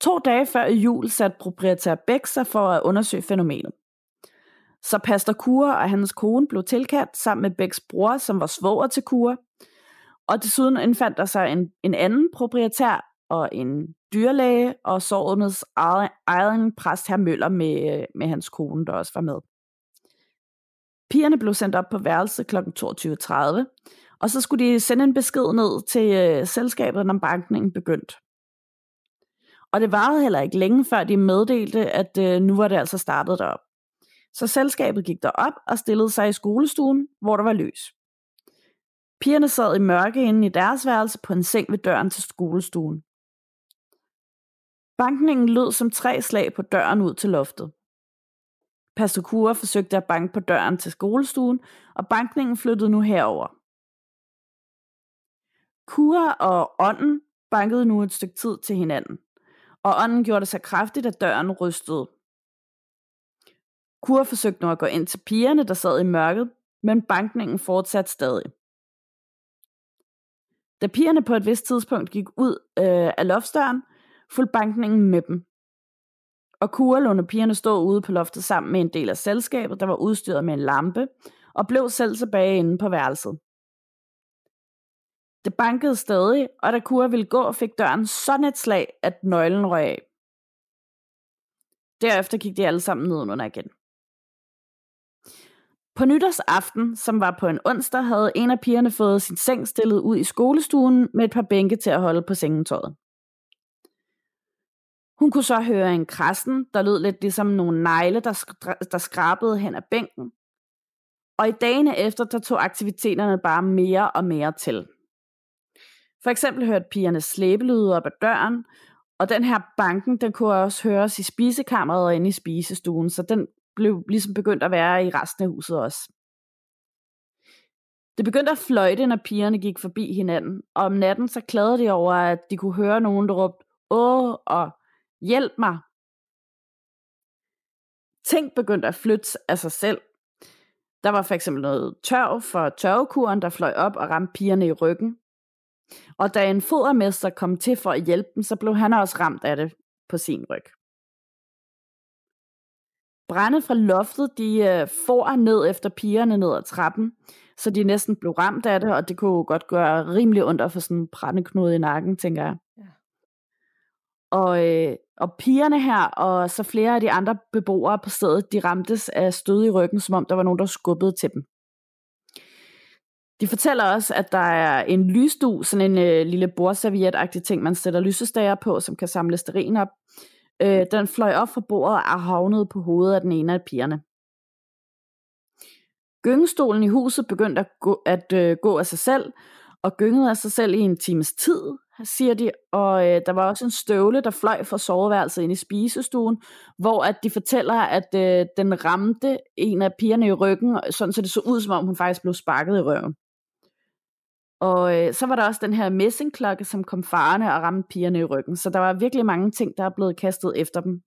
To dage før jul satte proprietær Beck sig for at undersøge fænomenet. Så pastor Kure og hans kone blev tilkaldt sammen med Bæks bror, som var svoger til Kure. Og desuden indfandt der sig en, en anden proprietær og en dyrlæge, og sovnets egen præst her Møller med, med hans kone, der også var med. Pigerne blev sendt op på værelse kl. 22.30, og så skulle de sende en besked ned til øh, selskabet, når bankningen begyndte. Og det varede heller ikke længe, før de meddelte, at øh, nu var det altså startet derop. Så selskabet gik derop og stillede sig i skolestuen, hvor der var lys. Pigerne sad i mørke inde i deres værelse på en seng ved døren til skolestuen. Bankningen lød som tre slag på døren ud til loftet. Pastor Kure forsøgte at banke på døren til skolestuen, og bankningen flyttede nu herover. Kure og ånden bankede nu et stykke tid til hinanden, og ånden gjorde det så kraftigt, at døren rystede. Kur forsøgte nu at gå ind til pigerne, der sad i mørket, men bankningen fortsatte stadig. Da pigerne på et vist tidspunkt gik ud øh, af loftsdøren, fulgte bankningen med dem. Og Kure lånte pigerne stå ude på loftet sammen med en del af selskabet, der var udstyret med en lampe, og blev selv tilbage inde på værelset. Det bankede stadig, og da Kura ville gå, fik døren sådan et slag, at nøglen røg af. Derefter gik de alle sammen ned under igen. På nytårsaften, som var på en onsdag, havde en af pigerne fået sin seng stillet ud i skolestuen med et par bænke til at holde på sengetøjet. Hun kunne så høre en krassen, der lød lidt ligesom nogle negle, der, skra- der skrabede hen ad bænken. Og i dagene efter, der tog aktiviteterne bare mere og mere til. For eksempel hørte pigerne slæbelyde op ad døren, og den her banken, den kunne også høres i spisekammeret og inde i spisestuen, så den blev ligesom begyndt at være i resten af huset også. Det begyndte at fløjte, når pigerne gik forbi hinanden, og om natten så klagede de over, at de kunne høre nogen, der råbte, åh, og Hjælp mig! Ting begyndte at flytte af sig selv. Der var for eksempel noget tørv for tørvekuren, der fløj op og ramte pigerne i ryggen. Og da en fodermester kom til for at hjælpe dem, så blev han også ramt af det på sin ryg. Brænde fra loftet, de øh, for ned efter pigerne ned ad trappen, så de næsten blev ramt af det, og det kunne godt gøre rimelig ondt få sådan en brændeknude i nakken, tænker jeg. Ja. Og, øh, og pigerne her, og så flere af de andre beboere på stedet, de ramtes af stød i ryggen, som om der var nogen, der skubbede til dem. De fortæller også, at der er en lysdu, sådan en øh, lille bordserviet ting, man sætter lysestager på, som kan samle sterin op. Øh, den fløj op fra bordet og havnede på hovedet af den ene af pigerne. Gyngestolen i huset begyndte at gå, at, øh, gå af sig selv, og gyngede af sig selv i en times tid, siger de, og øh, der var også en støvle, der fløj fra soveværelset ind i spisestuen, hvor at de fortæller, at øh, den ramte en af pigerne i ryggen, sådan så det så ud, som om hun faktisk blev sparket i røven. Og øh, så var der også den her messingklokke, som kom farne og ramte pigerne i ryggen. Så der var virkelig mange ting, der er blevet kastet efter dem.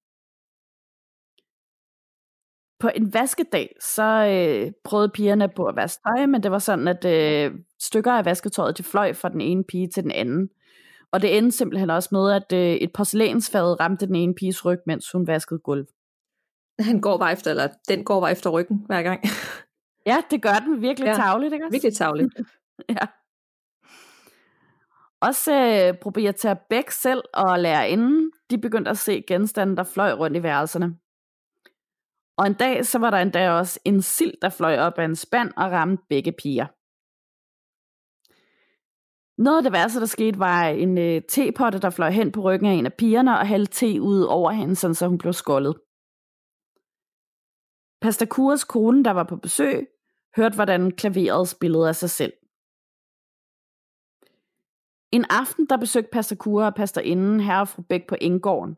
På en vaskedag, så øh, prøvede pigerne på at vaske tøj, men det var sådan, at øh, stykker af vasketøjet, de fløj fra den ene pige til den anden. Og det endte simpelthen også med, at øh, et porcelænsfad ramte den ene piges ryg, mens hun vaskede gulv. Han går bare efter, eller den går bare efter ryggen hver gang. ja, det gør den virkelig ja, tavligt, ikke også? Virkelig tavligt. ja. Også øh, proprietær Bæk selv og lærerinden, de begyndte at se genstande, der fløj rundt i værelserne. Og en dag, så var der endda også en sild, der fløj op af en spand og ramte begge piger. Noget af det værste, der skete, var en øh, tepotte, der fløj hen på ryggen af en af pigerne og hældte te ud over hende, sådan så hun blev skoldet. Pastor Kures kone, der var på besøg, hørte, hvordan klaveret spillede af sig selv. En aften, der besøgte Pastor Kura og pastorinden herre og fru Bæk på Indgården,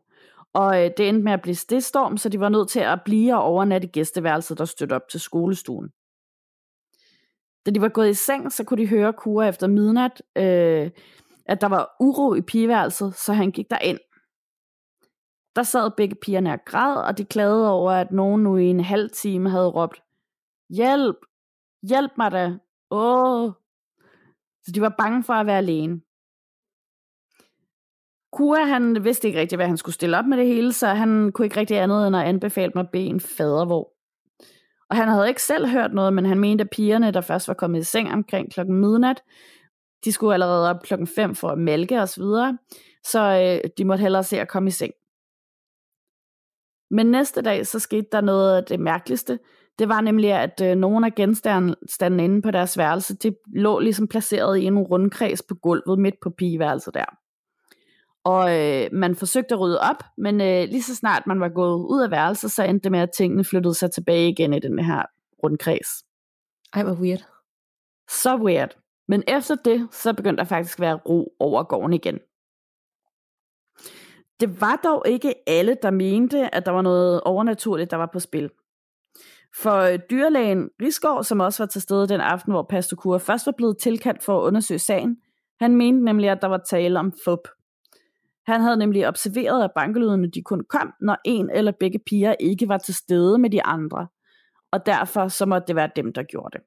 og øh, det endte med at blive stedstorm, så de var nødt til at blive og overnatte gæsteværelset, der stødte op til skolestuen. Da de var gået i seng, så kunne de høre Kura efter midnat, øh, at der var uro i pigeværelset, så han gik ind. Der sad begge pigerne og græd, og de klagede over, at nogen nu i en halv time havde råbt, Hjælp! Hjælp mig da! Åh! Så de var bange for at være alene. Kura, han vidste ikke rigtig, hvad han skulle stille op med det hele, så han kunne ikke rigtig andet end at anbefale mig at bede en fadervor. Og han havde ikke selv hørt noget, men han mente, at pigerne, der først var kommet i seng omkring klokken midnat, de skulle allerede op klokken 5 for at mælke osv., så, videre, så øh, de måtte hellere se at komme i seng. Men næste dag, så skete der noget af det mærkeligste. Det var nemlig, at øh, nogle af genstandene inde på deres værelse, de lå ligesom placeret i en rundkreds på gulvet midt på pigeværelset der. Og øh, man forsøgte at rydde op, men øh, lige så snart man var gået ud af værelset, så endte det med, at tingene flyttede sig tilbage igen i den her rundkreds. Ej, hvor weird. Så weird. Men efter det, så begyndte der faktisk at være ro over gården igen. Det var dog ikke alle, der mente, at der var noget overnaturligt, der var på spil. For øh, dyrlægen Risgaard, som også var til stede den aften, hvor Pastor Kure først var blevet tilkaldt for at undersøge sagen, han mente nemlig, at der var tale om fup. Han havde nemlig observeret, at bankelydene de kun kom, når en eller begge piger ikke var til stede med de andre. Og derfor så måtte det være dem, der gjorde det.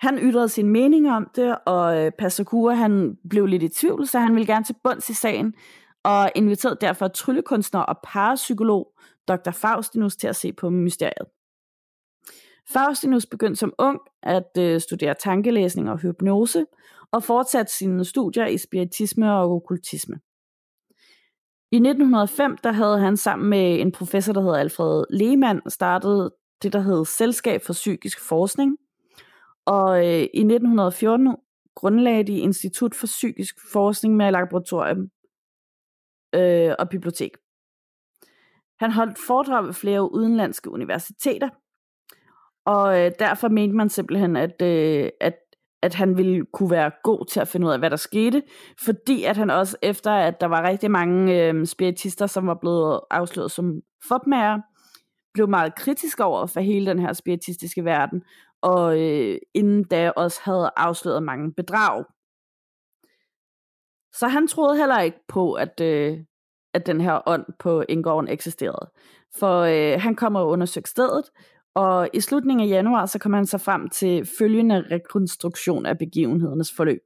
Han ytrede sin mening om det, og øh, Pasakura han blev lidt i tvivl, så han ville gerne til bunds i sagen, og inviterede derfor tryllekunstner og parapsykolog Dr. Faustinus til at se på mysteriet. Faustinus begyndte som ung at øh, studere tankelæsning og hypnose, og fortsatte sine studier i spiritisme og okkultisme. I 1905 der havde han sammen med en professor, der hedder Alfred Lehmann, startet det, der hed Selskab for Psykisk Forskning, og øh, i 1914 grundlagde de Institut for Psykisk Forskning med laboratorium øh, og bibliotek. Han holdt foredrag ved flere udenlandske universiteter, og øh, derfor mente man simpelthen, at, øh, at, at han ville kunne være god til at finde ud af, hvad der skete, fordi at han også efter, at der var rigtig mange øh, spiritister, som var blevet afsløret som fopmager, blev meget kritisk over for hele den her spiritistiske verden, og øh, inden da også havde afsløret mange bedrag. Så han troede heller ikke på, at, øh, at den her ånd på Indgården eksisterede. For øh, han kommer og undersøger stedet, og i slutningen af januar, så kommer han så frem til følgende rekonstruktion af begivenhedernes forløb.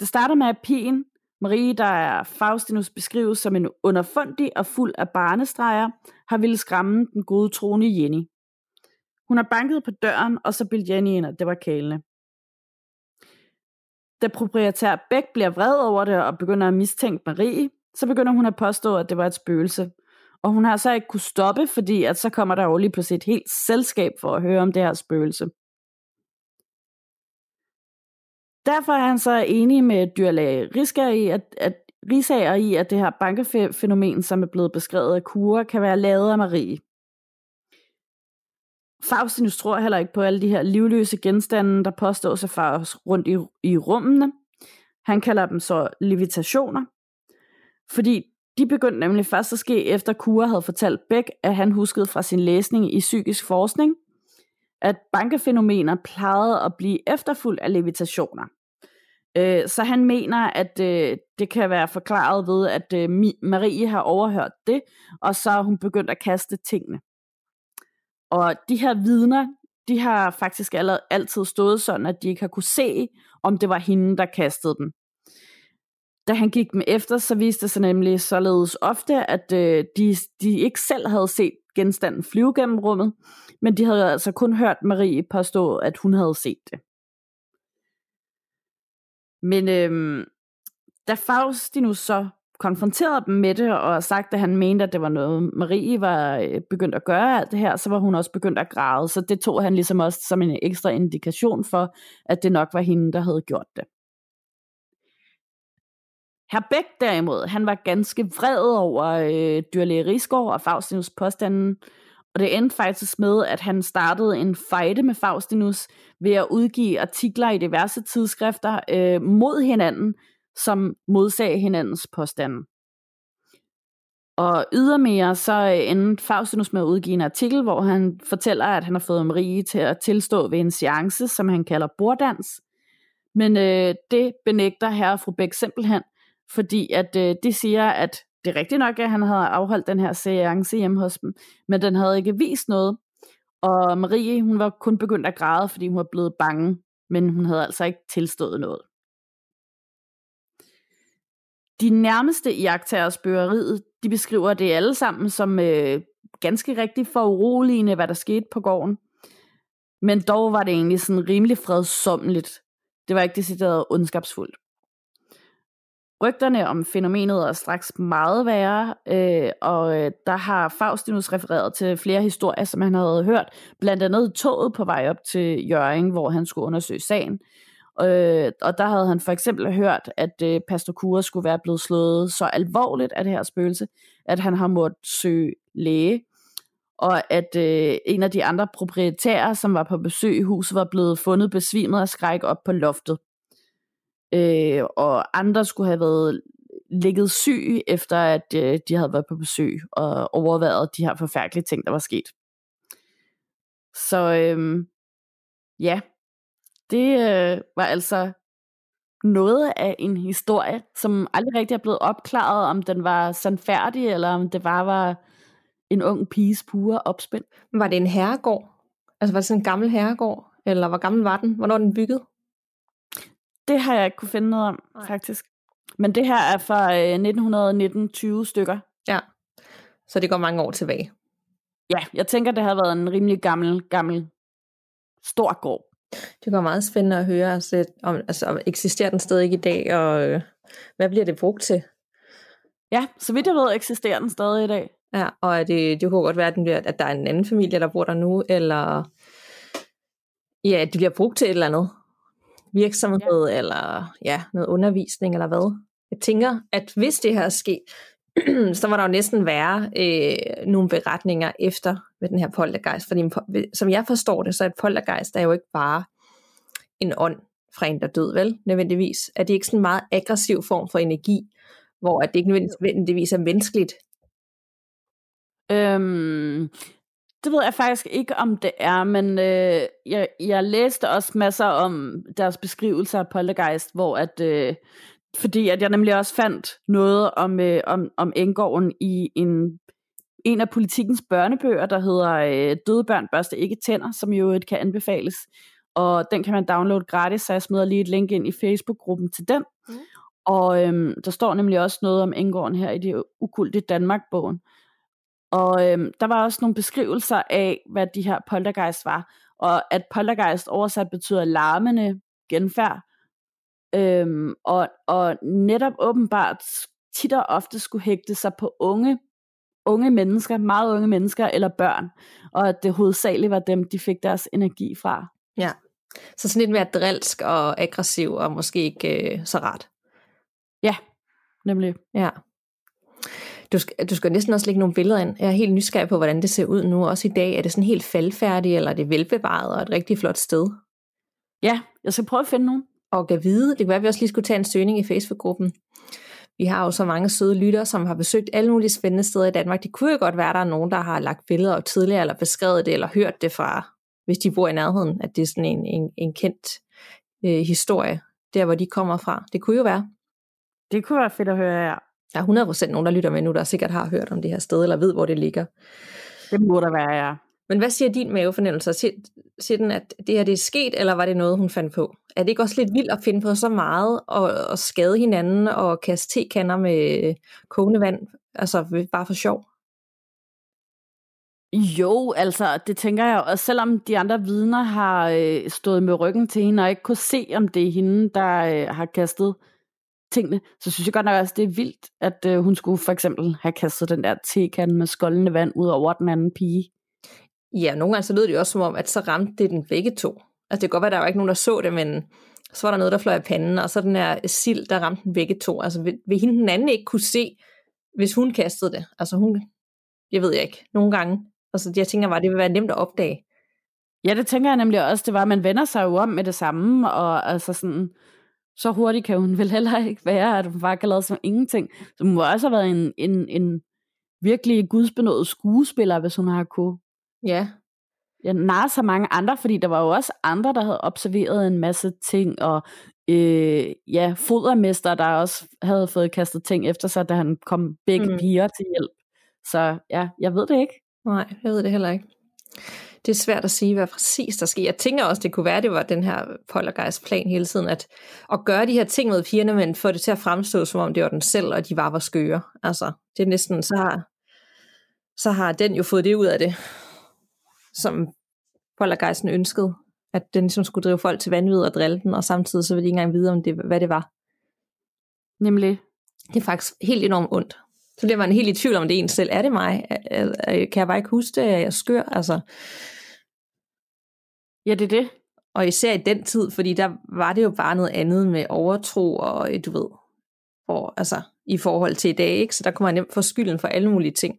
Det starter med, at pigen, Marie, der er Faustinus beskrives som en underfundig og fuld af barnestreger, har ville skræmme den gode trone Jenny. Hun har banket på døren, og så bildte Jenny ind, at det var kælende. Da proprietær Bæk bliver vred over det og begynder at mistænke Marie, så begynder hun at påstå, at det var et spøgelse. Og hun har så ikke kunne stoppe, fordi at så kommer der jo lige pludselig et helt selskab for at høre om det her spøgelse. Derfor er han så enig med dyrlæge Risker i, at, at Risager i, at det her bankefænomen, som er blevet beskrevet af Kura, kan være lavet af Marie. Faustinus tror heller ikke på alle de her livløse genstande, der påstås at fares rundt i, i rummene. Han kalder dem så levitationer, fordi de begyndte nemlig først at ske, efter Kura havde fortalt Bæk, at han huskede fra sin læsning i psykisk forskning, at bankefænomener plejede at blive efterfulgt af levitationer. Øh, så han mener, at øh, det kan være forklaret ved, at øh, Marie har overhørt det, og så er hun begyndt at kaste tingene. Og de her vidner, de har faktisk altid stået sådan, at de ikke har kunne se, om det var hende, der kastede dem. Da han gik dem efter, så viste det sig nemlig således ofte, at øh, de, de ikke selv havde set genstanden flyve gennem rummet, men de havde altså kun hørt Marie påstå, at hun havde set det. Men øh, da Faustinus så konfronteret dem med det, og sagt, at han mente, at det var noget, Marie var øh, begyndt at gøre alt det her, så var hun også begyndt at græde. Så det tog han ligesom også som en ekstra indikation for, at det nok var hende, der havde gjort det. Herr Bæk derimod, han var ganske vred over øh, dyrlæge Rigsgaard og Faustinus påstanden, Og det endte faktisk med, at han startede en fejde med Faustinus ved at udgive artikler i diverse tidsskrifter øh, mod hinanden, som modsag hinandens påstande. Og ydermere så øh, endte Faustinus med at udgive en artikel, hvor han fortæller, at han har fået Marie til at tilstå ved en seance, som han kalder borddans. Men øh, det benægter herre og fru Bæk simpelthen, fordi at øh, de siger, at det er rigtigt nok, at han havde afholdt den her seance hjemme hos dem, men den havde ikke vist noget. Og Marie, hun var kun begyndt at græde, fordi hun var blevet bange, men hun havde altså ikke tilstået noget. De nærmeste iagtagers spørgeriet, de beskriver det alle sammen som øh, ganske rigtigt foruroligende, hvad der skete på gården. Men dog var det egentlig sådan rimelig fredsommeligt. Det var ikke decideret ondskabsfuldt. Rygterne om fænomenet er straks meget værre, øh, og øh, der har Faustinus refereret til flere historier, som han havde hørt, blandt andet toget på vej op til Jørgen, hvor han skulle undersøge sagen. Øh, og der havde han for eksempel hørt, at øh, Pastor Kura skulle være blevet slået så alvorligt af det her spøgelse, at han har måttet søge læge, og at øh, en af de andre proprietærer, som var på besøg i huset, var blevet fundet besvimet af skræk op på loftet. Øh, og andre skulle have været ligget syg, efter at øh, de havde været på besøg og overvejet de her forfærdelige ting, der var sket. Så øh, ja, det øh, var altså noget af en historie, som aldrig rigtig er blevet opklaret, om den var sandfærdig, eller om det bare var en ung piges pure opspind. Var det en herregård? Altså var det sådan en gammel herregård? Eller hvor gammel var den? Hvornår den bygget? Det har jeg ikke kunne finde noget om, Nej. faktisk. Men det her er fra øh, 1919-20 stykker. Ja, så det går mange år tilbage. Ja, jeg tænker, det har været en rimelig gammel, gammel, stor gård. Det går meget spændende at høre, altså, om, altså, eksisterer den stadig i dag, og øh, hvad bliver det brugt til? Ja, så vidt jeg ved, eksisterer den stadig i dag. Ja, og er det, det kunne godt være, at, den bliver, at der er en anden familie, der bor der nu, eller ja, det bliver brugt til et eller andet virksomhed, ja. eller ja, noget undervisning, eller hvad. Jeg tænker, at hvis det her er sket, så var der jo næsten være øh, nogle beretninger efter med den her poltergeist. Fordi som jeg forstår det, så er et poltergeist er jo ikke bare en ånd fra en, der død, vel? Nødvendigvis. Er det ikke sådan en meget aggressiv form for energi, hvor at det ikke nødvendigvis er menneskeligt? Øhm, det ved jeg faktisk ikke, om det er, men øh, jeg, jeg læste også masser om deres beskrivelser af poltergeist, hvor at øh, fordi at jeg nemlig også fandt noget om, øh, om, om Engården i en, en af politikens børnebøger, der hedder øh, Døde børn børste ikke tænder, som jo kan anbefales. Og den kan man downloade gratis, så jeg smider lige et link ind i Facebook-gruppen til den. Mm. Og øhm, der står nemlig også noget om Engården her i det ukulte Danmark-bogen. Og øhm, der var også nogle beskrivelser af, hvad de her poltergeist var. Og at poltergeist oversat betyder larmende genfærd. Øhm, og, og netop åbenbart tit og ofte skulle hægte sig på unge, unge mennesker, meget unge mennesker eller børn, og at det hovedsageligt var dem, de fik deres energi fra. Ja, så sådan lidt mere drilsk og aggressiv, og måske ikke øh, så rart. Ja, nemlig. Ja. Du skal, du skal næsten også lægge nogle billeder ind. Jeg er helt nysgerrig på, hvordan det ser ud nu. Også i dag, er det sådan helt faldfærdigt, eller er det velbevaret og et rigtig flot sted? Ja, jeg skal prøve at finde nogen og kan vide. Det kan være, at vi også lige skulle tage en søgning i Facebook-gruppen. Vi har jo så mange søde lyttere, som har besøgt alle mulige spændende steder i Danmark. Det kunne jo godt være, at der er nogen, der har lagt billeder op tidligere, eller beskrevet det, eller hørt det fra, hvis de bor i nærheden, at det er sådan en, en, en kendt øh, historie, der hvor de kommer fra. Det kunne jo være. Det kunne være fedt at høre, ja. Der er 100% nogen, der lytter med nu, der sikkert har hørt om det her sted, eller ved, hvor det ligger. Det må der være, ja. Men hvad siger din mavefornemmelse? Siger, siger den, at det her det er sket, eller var det noget, hun fandt på? Er det ikke også lidt vildt at finde på så meget, og, og skade hinanden, og kaste tekander med kogende vand, altså bare for sjov? Jo, altså det tænker jeg og selvom de andre vidner har øh, stået med ryggen til hende, og ikke kunne se, om det er hende, der øh, har kastet tingene, så synes jeg godt nok også, det er vildt, at øh, hun skulle for eksempel have kastet den der tekande med skoldende vand ud over den anden pige. Ja, nogle gange så lød det jo også som om, at så ramte det den begge to. Altså det kan godt være, at der var ikke nogen, der så det, men så var der noget, der fløj af panden, og så den her sild, der ramte den begge to. Altså vil, vil hende den anden ikke kunne se, hvis hun kastede det? Altså hun, jeg ved jeg ikke, nogle gange. Altså, jeg tænker bare, det vil være nemt at opdage. Ja, det tænker jeg nemlig også. Det var, at man vender sig jo om med det samme, og altså sådan, så hurtigt kan hun vel heller ikke være, at hun bare kan lade som ingenting. Så hun må også have været en, en, en virkelig gudsbenået skuespiller, hvis hun har kunne. Ja. Jeg nar så mange andre, fordi der var jo også andre, der havde observeret en masse ting, og øh, ja, fodermester, der også havde fået kastet ting efter sig, da han kom begge mm. piger til hjælp. Så ja, jeg ved det ikke. Nej, jeg ved det heller ikke. Det er svært at sige, hvad præcis der sker. Jeg tænker også, det kunne være, det var den her Poltergeist plan hele tiden, at, at gøre de her ting med pigerne, men få det til at fremstå, som om det var den selv, og de bare var skøre. Altså, det er næsten, så har, så har den jo fået det ud af det, som Poltergeisten ønskede, at den ligesom skulle drive folk til vanvid og drille den, og samtidig så vil de ikke engang vide, om det, hvad det var. Nemlig. Det er faktisk helt enormt ondt. Så bliver man helt i tvivl om, det en selv. Er det mig? Kan jeg bare ikke huske det? Er jeg skør? Altså. Ja, det er det. Og især i den tid, fordi der var det jo bare noget andet med overtro og du ved, og, altså, i forhold til i dag, ikke? så der kunne man nemt få skylden for alle mulige ting.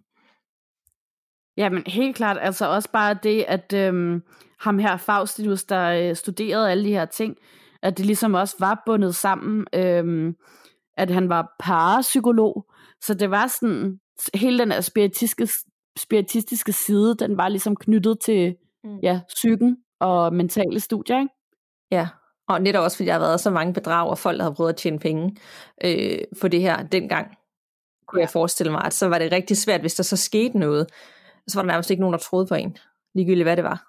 Ja, men helt klart, altså også bare det, at øhm, ham her Faustinus, der øh, studerede alle de her ting, at det ligesom også var bundet sammen, øhm, at han var parapsykolog, så det var sådan, hele den her spiritistiske, spiritistiske side, den var ligesom knyttet til mm. ja, psyken og mentale studier, ikke? Ja, og netop også fordi der har været så mange bedrag, og folk der har prøvet at tjene penge øh, for det her dengang, kunne ja. jeg forestille mig, at så var det rigtig svært, hvis der så skete noget, så var der nærmest ikke nogen, der troede på en, ligegyldigt hvad det var.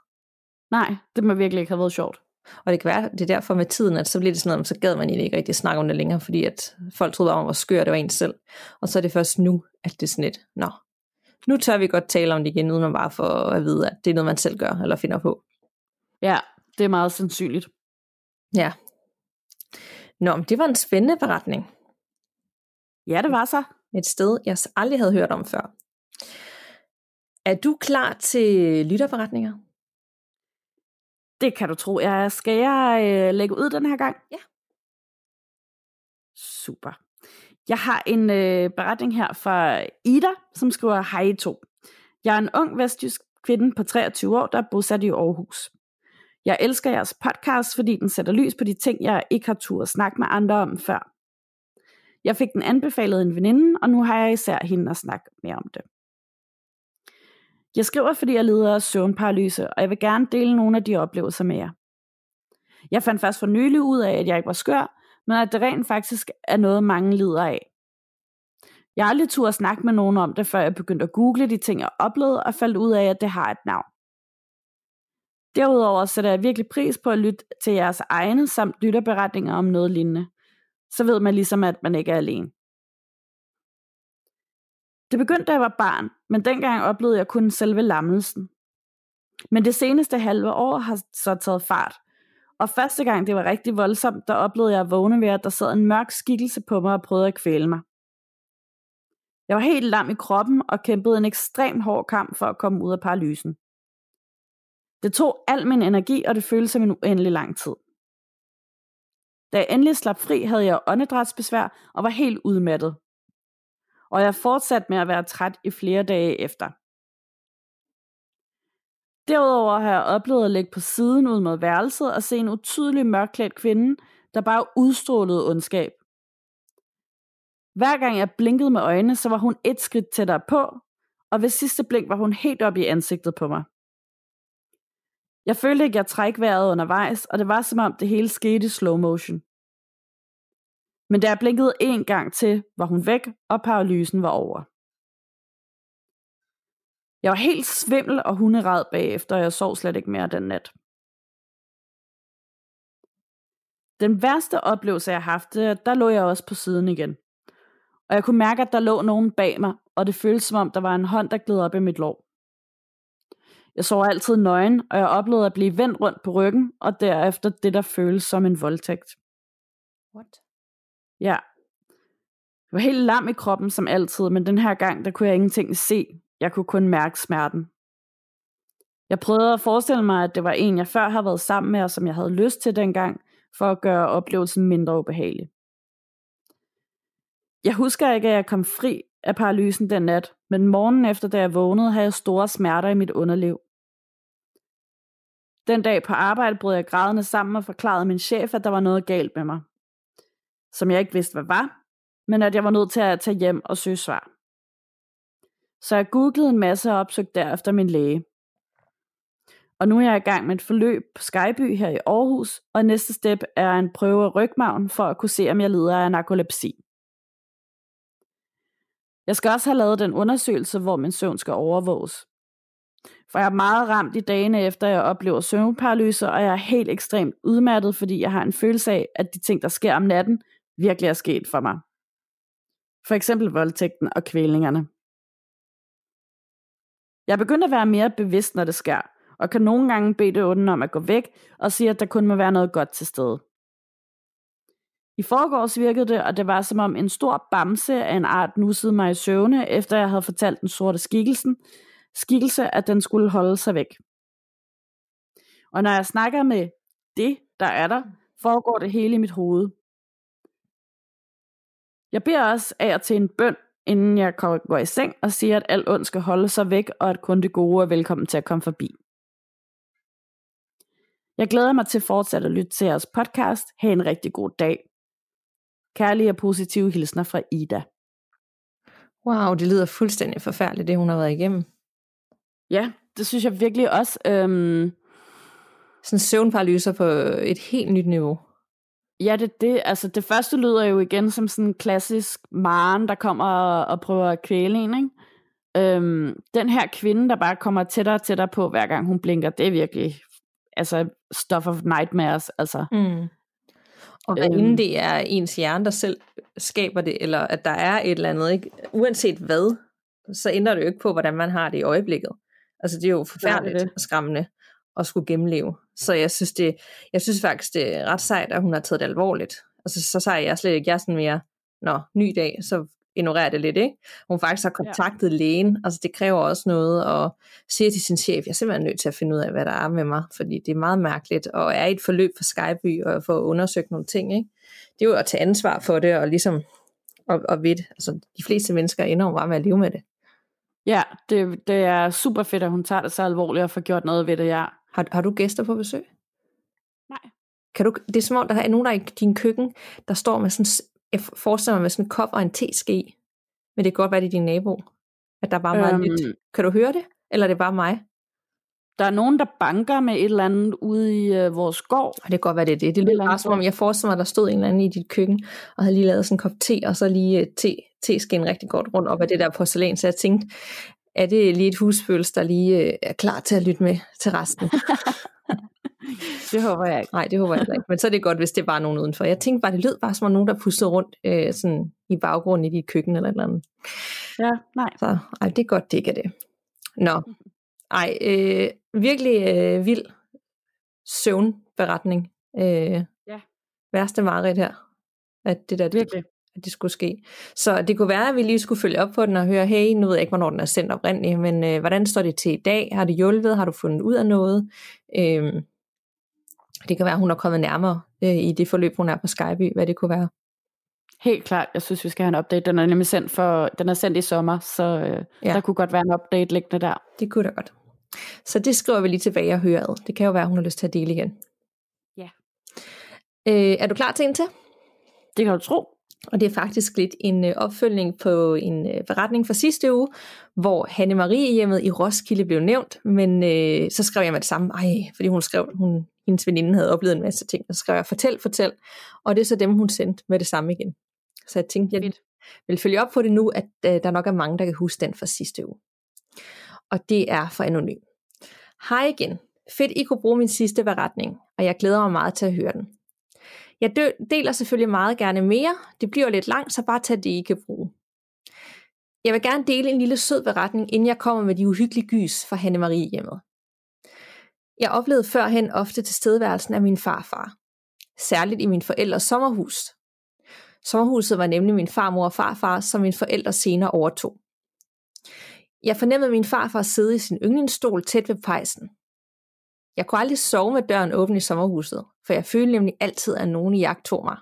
Nej, det må virkelig ikke have været sjovt. Og det kan være, det er derfor med tiden, at så bliver det sådan noget, så gad man egentlig ikke rigtig snakke om det længere, fordi at folk troede om, hvor skør det var en selv. Og så er det først nu, at det er sådan et, nå, nu tør vi godt tale om det igen, uden man bare får at vide, at det er noget, man selv gør, eller finder på. Ja, det er meget sandsynligt. Ja. Nå, men det var en spændende beretning. Ja, det var så. Et sted, jeg aldrig havde hørt om før. Er du klar til lytterberetninger? Det kan du tro. Jeg skal jeg øh, lægge ud den her gang? Ja. Super. Jeg har en øh, beretning her fra Ida, som skriver Hej to. Jeg er en ung vestjysk kvinde på 23 år, der er bosat i Aarhus. Jeg elsker jeres podcast, fordi den sætter lys på de ting, jeg ikke har tur at snakke med andre om før. Jeg fik den anbefalet en veninde, og nu har jeg især hende at snakke mere om det. Jeg skriver, fordi jeg lider af søvnparalyse, og jeg vil gerne dele nogle af de oplevelser med jer. Jeg fandt først for nylig ud af, at jeg ikke var skør, men at det rent faktisk er noget, mange lider af. Jeg har aldrig tur at snakke med nogen om det, før jeg begyndte at google de ting, jeg oplevede, og faldt ud af, at det har et navn. Derudover sætter jeg virkelig pris på at lytte til jeres egne samt lytterberetninger om noget lignende. Så ved man ligesom, at man ikke er alene. Det begyndte, da jeg var barn, men dengang oplevede jeg kun selve lammelsen. Men det seneste halve år har så taget fart, og første gang det var rigtig voldsomt, der oplevede jeg at vågne ved, at der sad en mørk skikkelse på mig og prøvede at kvæle mig. Jeg var helt lam i kroppen og kæmpede en ekstrem hård kamp for at komme ud af paralysen. Det tog al min energi, og det føltes som en uendelig lang tid. Da jeg endelig slap fri, havde jeg åndedrætsbesvær og var helt udmattet og jeg fortsatte med at være træt i flere dage efter. Derudover har jeg oplevet at ligge på siden ud mod værelset og se en utydelig mørklædt kvinde, der bare udstrålede ondskab. Hver gang jeg blinkede med øjnene, så var hun et skridt tættere på, og ved sidste blink var hun helt op i ansigtet på mig. Jeg følte ikke, at jeg træk vejret undervejs, og det var som om det hele skete i slow motion. Men da jeg blinkede en gang til, var hun væk, og paralysen var over. Jeg var helt svimmel og hunderad bagefter, og jeg sov slet ikke mere den nat. Den værste oplevelse, jeg har haft, der lå jeg også på siden igen. Og jeg kunne mærke, at der lå nogen bag mig, og det føltes som om, der var en hånd, der gled op i mit lår. Jeg sov altid nøgen, og jeg oplevede at blive vendt rundt på ryggen, og derefter det, der føles som en voldtægt. What? Ja. Jeg var helt lam i kroppen som altid, men den her gang, der kunne jeg ingenting se. Jeg kunne kun mærke smerten. Jeg prøvede at forestille mig, at det var en, jeg før har været sammen med, og som jeg havde lyst til dengang, for at gøre oplevelsen mindre ubehagelig. Jeg husker ikke, at jeg kom fri af paralysen den nat, Men morgenen efter, da jeg vågnede, havde jeg store smerter i mit underliv. Den dag på arbejde brød jeg grædende sammen og forklarede min chef, at der var noget galt med mig. Som jeg ikke vidste, hvad var, men at jeg var nødt til at tage hjem og søge svar. Så jeg googlede en masse og opsøgte derefter min læge. Og nu er jeg i gang med et forløb på Skyby her i Aarhus, og næste step er en prøve af rygmagen for at kunne se, om jeg lider af narkolepsi. Jeg skal også have lavet den undersøgelse, hvor min søvn skal overvåges. For jeg er meget ramt i dagene efter, jeg oplever søvnparalyse, og jeg er helt ekstremt udmattet, fordi jeg har en følelse af, at de ting, der sker om natten, virkelig er sket for mig. For eksempel voldtægten og kvælningerne. Jeg er begyndt at være mere bevidst, når det sker, og kan nogle gange bede det onde om at gå væk, og sige, at der kun må være noget godt til stede. I forgårs virkede det, og det var som om en stor bamse af en art nussede mig i søvne, efter jeg havde fortalt den sorte skikkelsen, skikkelse, at den skulle holde sig væk. Og når jeg snakker med det, der er der, foregår det hele i mit hoved. Jeg beder også af og til en bøn, inden jeg går i seng og siger, at alt ondt skal holde sig væk, og at kun det gode er velkommen til at komme forbi. Jeg glæder mig til fortsat at lytte til jeres podcast. Ha' en rigtig god dag. Kærlige og positive hilsner fra Ida. Wow, det lyder fuldstændig forfærdeligt, det hun har været igennem. Ja, det synes jeg virkelig også. Øhm, Sådan søvnparalyser på et helt nyt niveau. Ja, det det. Altså, det første lyder jo igen som sådan en klassisk maren, der kommer og, og prøver at kvæle en, ikke? Øhm, den her kvinde, der bare kommer tættere og tættere på, hver gang hun blinker, det er virkelig altså stuff of nightmares. Altså. Mm. Og hvad øhm, det er ens hjerne, der selv skaber det, eller at der er et eller andet, ikke? uanset hvad, så ændrer det jo ikke på, hvordan man har det i øjeblikket. Altså det er jo forfærdeligt det. og skræmmende at skulle gennemleve. Så jeg synes, det, jeg synes faktisk, det er ret sejt, at hun har taget det alvorligt. Altså så sejt jeg slet ikke, jeg er sådan mere, nå, ny dag, så ignorerer det lidt, ikke? Hun faktisk har kontaktet ja. lægen, altså det kræver også noget, og siger til sin chef, jeg er simpelthen nødt til at finde ud af, hvad der er med mig, fordi det er meget mærkeligt, og er i et forløb for Skyby, og for at undersøge nogle ting, ikke? Det er jo at tage ansvar for det, og ligesom, og, og ved, altså de fleste mennesker ender bare med at leve med det. Ja, det, det er super fedt, at hun tager det så alvorligt og får gjort noget ved det, ja. Har, har du gæster på besøg? Nej. Kan du, det er som om, der er nogen, der er i din køkken, der står med sådan, jeg forestiller mig med sådan en kop og en teske, men det kan godt være, det er din nabo. At der er bare meget øhm, nyt. Kan du høre det? Eller er det bare mig? Der er nogen, der banker med et eller andet ude i øh, vores gård. Og det kan godt være, det er det. Det lyder bare som om, jeg forestiller mig, der stod en eller anden i dit køkken, og havde lige lavet sådan en kop te, og så lige øh, te, te-skin rigtig godt rundt op af det der porcelæn. Så jeg tænkte, er det lige et husfølelse, der lige øh, er klar til at lytte med til resten? det håber jeg ikke. Nej, det håber jeg ikke. Men så er det godt, hvis det var nogen udenfor. Jeg tænkte bare, det lød bare som om nogen, der pustede rundt øh, sådan i baggrunden i dit køkken eller et eller andet. Ja, nej. Så ej, det er godt, det ikke er det. Nå, ej, øh, virkelig øh, vild søvnberetning. Øh, ja. Værste mareridt her. At det der, virkelig. At det skulle ske. Så det kunne være, at vi lige skulle følge op på den og høre, hey, nu ved jeg ikke, hvornår den er sendt oprindeligt, men øh, hvordan står det til i dag? Har det hjulpet? Har du fundet ud af noget? Øh, det kan være, at hun er kommet nærmere øh, i det forløb, hun er på Skype, hvad det kunne være. Helt klart. Jeg synes, vi skal have en update. Den er nemlig sendt, for, den er sendt i sommer, så øh, ja. der kunne godt være en update liggende der. Det kunne da godt. Så det skriver vi lige tilbage og hører ad. Det kan jo være, hun har lyst til at dele igen. Ja. Øh, er du klar til en til? Det kan du tro. Og det er faktisk lidt en øh, opfølgning på en øh, beretning fra sidste uge, hvor Hanne Marie hjemmet i Roskilde blev nævnt, men øh, så skrev jeg med det samme, ej, fordi hun skrev, hun, hendes veninde havde oplevet en masse ting, og så skrev jeg, fortæl, fortæl, og det er så dem, hun sendte med det samme igen. Så jeg tænkte, jeg vil følge op på det nu, at øh, der nok er mange, der kan huske den fra sidste uge. Og det er for anonym. Hej igen. Fedt, I kunne bruge min sidste beretning, og jeg glæder mig meget til at høre den. Jeg deler selvfølgelig meget gerne mere. Det bliver lidt langt, så bare tag det, I kan bruge. Jeg vil gerne dele en lille sød beretning, inden jeg kommer med de uhyggelige gys fra Hanne Marie hjemmet. Jeg oplevede førhen ofte tilstedeværelsen af min farfar. Særligt i min forældres sommerhus. Sommerhuset var nemlig min farmor og farfar, som min forældre senere overtog. Jeg fornemmede min farfar sidde i sin yndlingsstol tæt ved pejsen. Jeg kunne aldrig sove med døren åben i sommerhuset, for jeg følte nemlig altid, at nogen i jagt tog mig.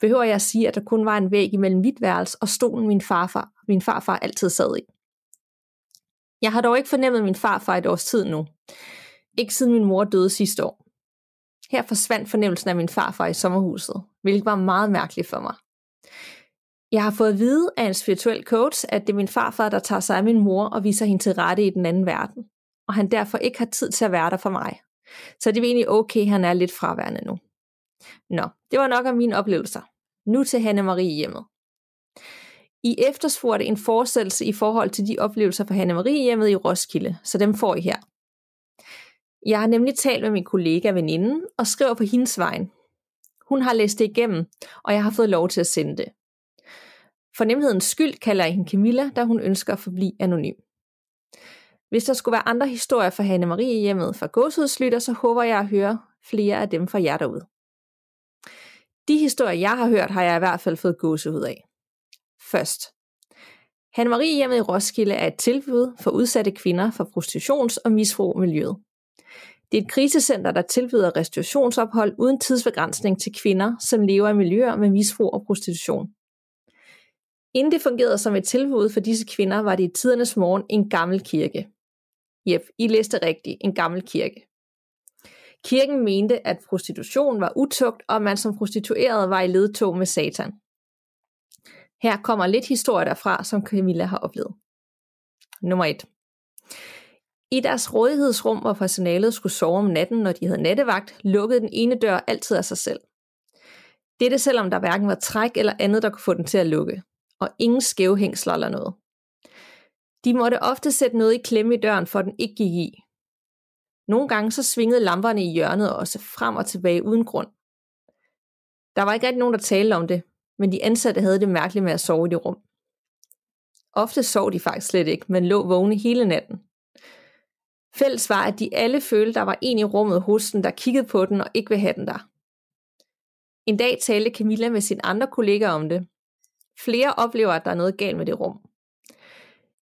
Behøver jeg at sige, at der kun var en væg imellem mit værelse og stolen, min farfar, min farfar altid sad i. Jeg har dog ikke fornemmet min farfar et års tid nu. Ikke siden min mor døde sidste år. Her forsvandt fornemmelsen af min farfar i sommerhuset, hvilket var meget mærkeligt for mig. Jeg har fået at vide af en spirituel coach, at det er min farfar, der tager sig af min mor og viser hende til rette i den anden verden, og han derfor ikke har tid til at være der for mig. Så det er egentlig okay, han er lidt fraværende nu. Nå, det var nok af mine oplevelser. Nu til Hanne Marie hjemmet. I efterspurgte en forestillelse i forhold til de oplevelser fra Hanne Marie hjemmet i Roskilde, så dem får I her. Jeg har nemlig talt med min kollega veninden og skriver på hendes vejen. Hun har læst det igennem, og jeg har fået lov til at sende det. For nemhedens skyld kalder jeg hende Camilla, da hun ønsker at forblive anonym. Hvis der skulle være andre historier fra Hanne Marie hjemmet fra gåshudslytter, så håber jeg at høre flere af dem fra jer derude. De historier, jeg har hørt, har jeg i hvert fald fået gåsehud af. Først. Hanne Marie hjemmet i Roskilde er et tilbud for udsatte kvinder fra prostitutions- og misbrugmiljøet. Det er et krisecenter, der tilbyder restaurationsophold uden tidsbegrænsning til kvinder, som lever i miljøer med misbrug og prostitution. Inden det fungerede som et tilbud for disse kvinder, var det i tidernes morgen en gammel kirke. Jep, I læste rigtigt, en gammel kirke. Kirken mente, at prostitution var utugt, og man som prostitueret var i ledtog med satan. Her kommer lidt historie derfra, som Camilla har oplevet. Nummer 1. I deres rådighedsrum, hvor personalet skulle sove om natten, når de havde nattevagt, lukkede den ene dør altid af sig selv. Dette selvom der hverken var træk eller andet, der kunne få den til at lukke, og ingen skæve hængsler eller noget. De måtte ofte sætte noget i klemme i døren, for den ikke gik i. Nogle gange så svingede lamperne i hjørnet også frem og tilbage uden grund. Der var ikke rigtig nogen, der talte om det, men de ansatte havde det mærkeligt med at sove i det rum. Ofte sov de faktisk slet ikke, men lå vågne hele natten. Fælles var, at de alle følte, der var en i rummet hos den, der kiggede på den og ikke ville have den der. En dag talte Camilla med sine andre kollegaer om det. Flere oplever, at der er noget galt med det rum.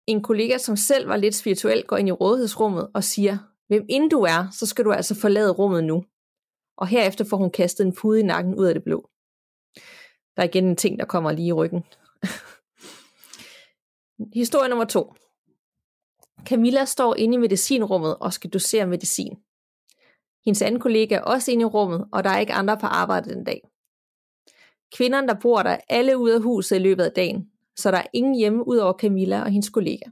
En kollega, som selv var lidt spirituel, går ind i rådighedsrummet og siger, hvem end du er, så skal du altså forlade rummet nu. Og herefter får hun kastet en pude i nakken ud af det blå. Der er igen en ting, der kommer lige i ryggen. Historie nummer to. Camilla står inde i medicinrummet og skal dosere medicin. Hendes anden kollega er også inde i rummet, og der er ikke andre på arbejde den dag. Kvinderne, der bor der, er alle ude af huset i løbet af dagen, så der er ingen hjemme ud over Camilla og hendes kollega.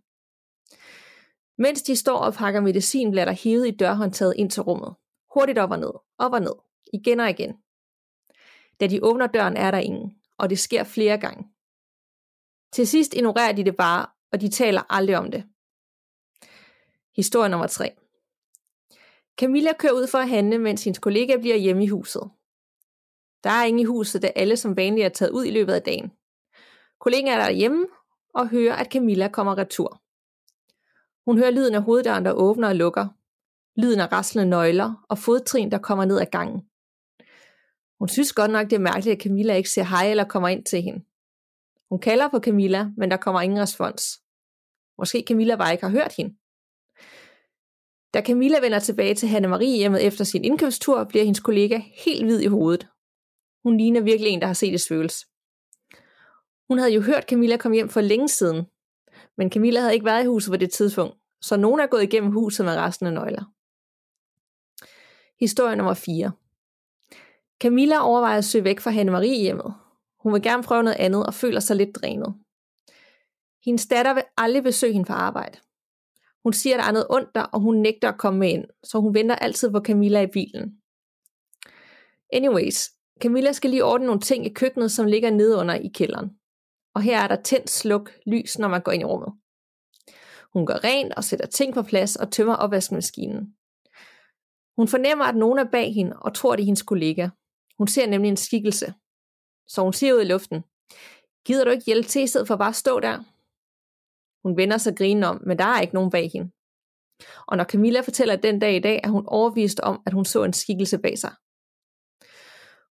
Mens de står og pakker medicin, bliver der hævet i dørhåndtaget ind til rummet. Hurtigt op og ned, op og ned, igen og igen. Da de åbner døren, er der ingen, og det sker flere gange. Til sidst ignorerer de det bare, og de taler aldrig om det. Historie nummer 3. Camilla kører ud for at handle, mens hendes kollega bliver hjemme i huset. Der er ingen i huset, da alle som vanligt er taget ud i løbet af dagen. Kollegaen er derhjemme og hører, at Camilla kommer retur. Hun hører lyden af hoveddøren, der åbner og lukker, lyden af raslende nøgler og fodtrin, der kommer ned ad gangen. Hun synes godt nok, det er mærkeligt, at Camilla ikke siger hej eller kommer ind til hende. Hun kalder på Camilla, men der kommer ingen respons. Måske Camilla bare ikke har hørt hende. Da Camilla vender tilbage til Hanne Marie hjemmet efter sin indkøbstur, bliver hendes kollega helt hvid i hovedet. Hun ligner virkelig en, der har set et svøvels. Hun havde jo hørt Camilla komme hjem for længe siden, men Camilla havde ikke været i huset på det tidspunkt, så nogen er gået igennem huset med resten af nøgler. Historie nummer 4. Camilla overvejer at søge væk fra Hanne Marie hjemmet. Hun vil gerne prøve noget andet og føler sig lidt drænet. Hendes datter vil aldrig besøge hende på arbejde. Hun siger, at der er noget ondt der, og hun nægter at komme med ind, så hun venter altid på Camilla i bilen. Anyways, Camilla skal lige ordne nogle ting i køkkenet, som ligger nede under i kælderen. Og her er der tændt sluk lys, når man går ind i rummet. Hun gør rent og sætter ting på plads og tømmer opvaskemaskinen. Hun fornemmer, at nogen er bag hende og tror, det er hendes kollega. Hun ser nemlig en skikkelse. Så hun siger ud i luften, gider du ikke hjælpe til i stedet for bare at stå der? Hun vender sig grinen om, men der er ikke nogen bag hende. Og når Camilla fortæller den dag i dag, er hun overvist om, at hun så en skikkelse bag sig.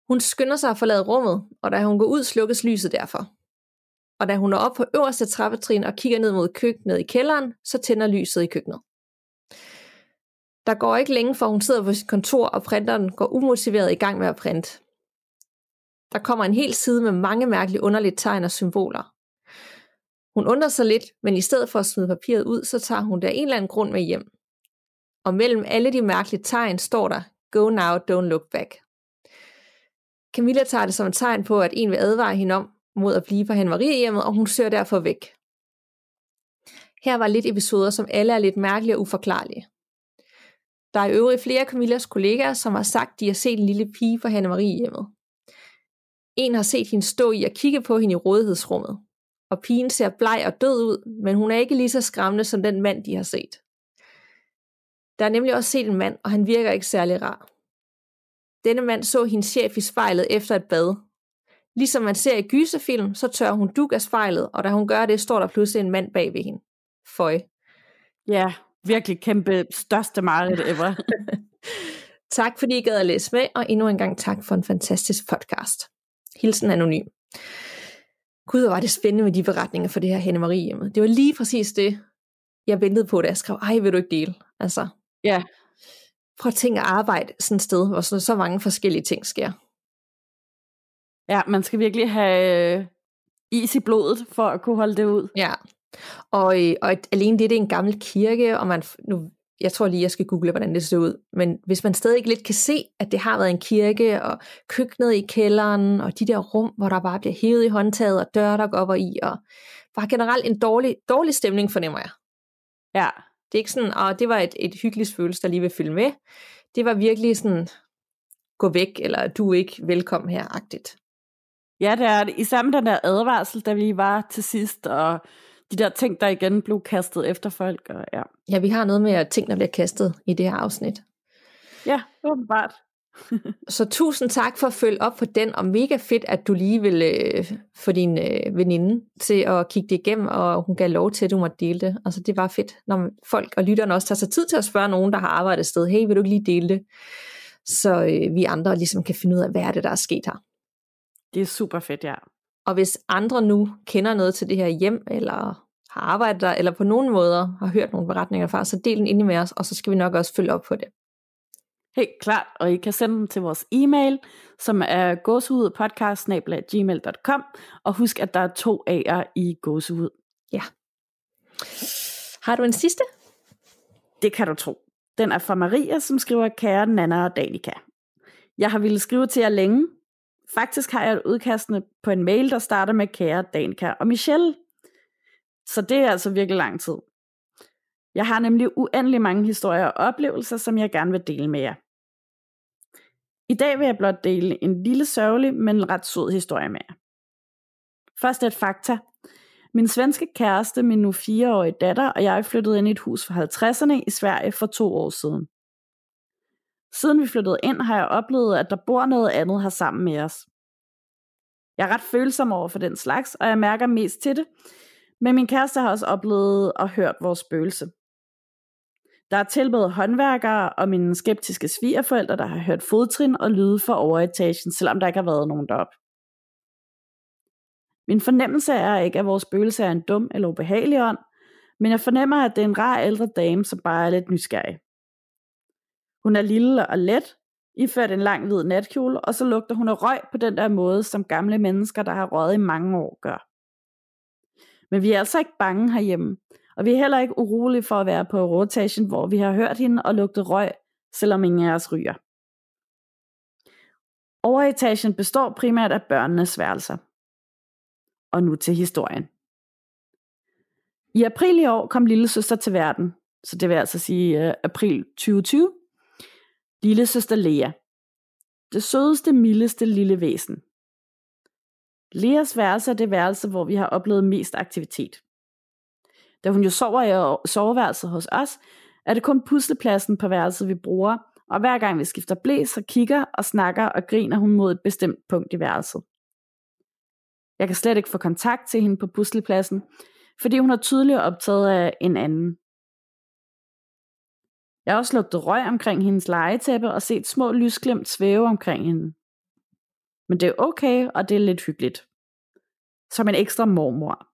Hun skynder sig at forlade rummet, og da hun går ud, slukkes lyset derfor. Og da hun er oppe på øverste trappetrin og kigger ned mod køkkenet i kælderen, så tænder lyset i køkkenet. Der går ikke længe, for hun sidder på sit kontor, og printeren går umotiveret i gang med at printe. Der kommer en hel side med mange mærkelige underlige tegn og symboler. Hun undrer sig lidt, men i stedet for at smide papiret ud, så tager hun der en eller anden grund med hjem. Og mellem alle de mærkelige tegn står der, Go now, don't look back. Camilla tager det som et tegn på, at en vil advare hende om mod at blive på Marie hjemmet, og hun søger derfor væk. Her var lidt episoder, som alle er lidt mærkelige og uforklarlige. Der er i øvrigt flere Camillas kollegaer, som har sagt, at de har set en lille pige for Hanne Marie hjemmet. En har set hende stå i og kigge på hende i rådighedsrummet. Og pigen ser bleg og død ud, men hun er ikke lige så skræmmende som den mand, de har set. Der er nemlig også set en mand, og han virker ikke særlig rar. Denne mand så hendes chef i spejlet efter et bad. Ligesom man ser i gyserfilm, så tør hun spejlet, og da hun gør det, står der pludselig en mand bag ved hende. Føj. Ja, virkelig kæmpe største mareridt ever. tak fordi I gad at læse med, og endnu en gang tak for en fantastisk podcast. Hilsen anonym. Gud, hvor var det spændende med de beretninger for det her Henne Marie hjemme. Det var lige præcis det, jeg ventede på, da jeg skrev, ej, vil du ikke dele? Altså, ja. Prøv at tænke at arbejde sådan et sted, hvor så, så mange forskellige ting sker. Ja, man skal virkelig have øh, is i blodet, for at kunne holde det ud. Ja, og, øh, og alene det, det er en gammel kirke, og man, nu, jeg tror lige, jeg skal google, hvordan det ser ud, men hvis man stadig ikke lidt kan se, at det har været en kirke, og køkkenet i kælderen, og de der rum, hvor der bare bliver hævet i håndtaget, og døre, der går og i, og bare generelt en dårlig, dårlig stemning, fornemmer jeg. Ja. Det er ikke sådan, og det var et, et hyggeligt følelse, der lige vil følge med. Det var virkelig sådan, gå væk, eller du er ikke velkommen her-agtigt. Ja, det er det. Især med den der advarsel, da vi var til sidst, og de der ting, der igen blev kastet efter folk. Og ja. ja, vi har noget med at ting, der bliver kastet i det her afsnit. Ja, åbenbart. så tusind tak for at følge op på den, og mega fedt, at du lige vil øh, få din øh, veninde til at kigge det igennem, og hun gav lov til, at du måtte dele det. Altså det var fedt, når folk og lytterne også tager sig tid til at spørge nogen, der har arbejdet et sted, hey, vil du ikke lige dele det? Så øh, vi andre ligesom kan finde ud af, hvad er det, der er sket her. Det er super fedt, ja. Og hvis andre nu kender noget til det her hjem, eller har arbejdet der, eller på nogen måder har hørt nogle beretninger fra, så del den ind med os, og så skal vi nok også følge op på det. Helt klart, og I kan sende dem til vores e-mail, som er gåsehudpodcast.gmail.com, og husk, at der er to A'er i gåsehud. Ja. Har du en sidste? Det kan du tro. Den er fra Maria, som skriver, kære Nana og Danika. Jeg har ville skrive til jer længe, Faktisk har jeg et udkastende på en mail, der starter med kære Danka og Michelle. Så det er altså virkelig lang tid. Jeg har nemlig uendelig mange historier og oplevelser, som jeg gerne vil dele med jer. I dag vil jeg blot dele en lille sørgelig, men ret sød historie med jer. Først et fakta. Min svenske kæreste, min nu fireårige datter og jeg flyttede ind i et hus fra 50'erne i Sverige for to år siden. Siden vi flyttede ind, har jeg oplevet, at der bor noget andet her sammen med os. Jeg er ret følsom over for den slags, og jeg mærker mest til det, men min kæreste har også oplevet og hørt vores spøgelse. Der er tilmed håndværkere og mine skeptiske svigerforældre, der har hørt fodtrin og lyde fra overetagen, selvom der ikke har været nogen derop. Min fornemmelse er ikke, at vores spøgelse er en dum eller ubehagelig ånd, men jeg fornemmer, at det er en rar ældre dame, som bare er lidt nysgerrig. Hun er lille og let, iført en lang hvid natkjole, og så lugter hun af røg på den der måde, som gamle mennesker, der har røget i mange år, gør. Men vi er altså ikke bange herhjemme, og vi er heller ikke urolige for at være på rotation, hvor vi har hørt hende og lugtet røg, selvom ingen af os ryger. Overetagen består primært af børnenes værelser. Og nu til historien. I april i år kom lille søster til verden, så det vil altså sige uh, april 2020, Lille søster Lea. Det sødeste, mildeste lille væsen. Leas værelse er det værelse, hvor vi har oplevet mest aktivitet. Da hun jo sover i soveværelset hos os, er det kun puslepladsen på værelset, vi bruger, og hver gang vi skifter blæ, så kigger og snakker og griner hun mod et bestemt punkt i værelset. Jeg kan slet ikke få kontakt til hende på puslepladsen, fordi hun er tydeligt optaget af en anden. Jeg har også lugtet røg omkring hendes legetæppe og set små lysglimt svæve omkring hende. Men det er okay, og det er lidt hyggeligt. Som en ekstra mormor.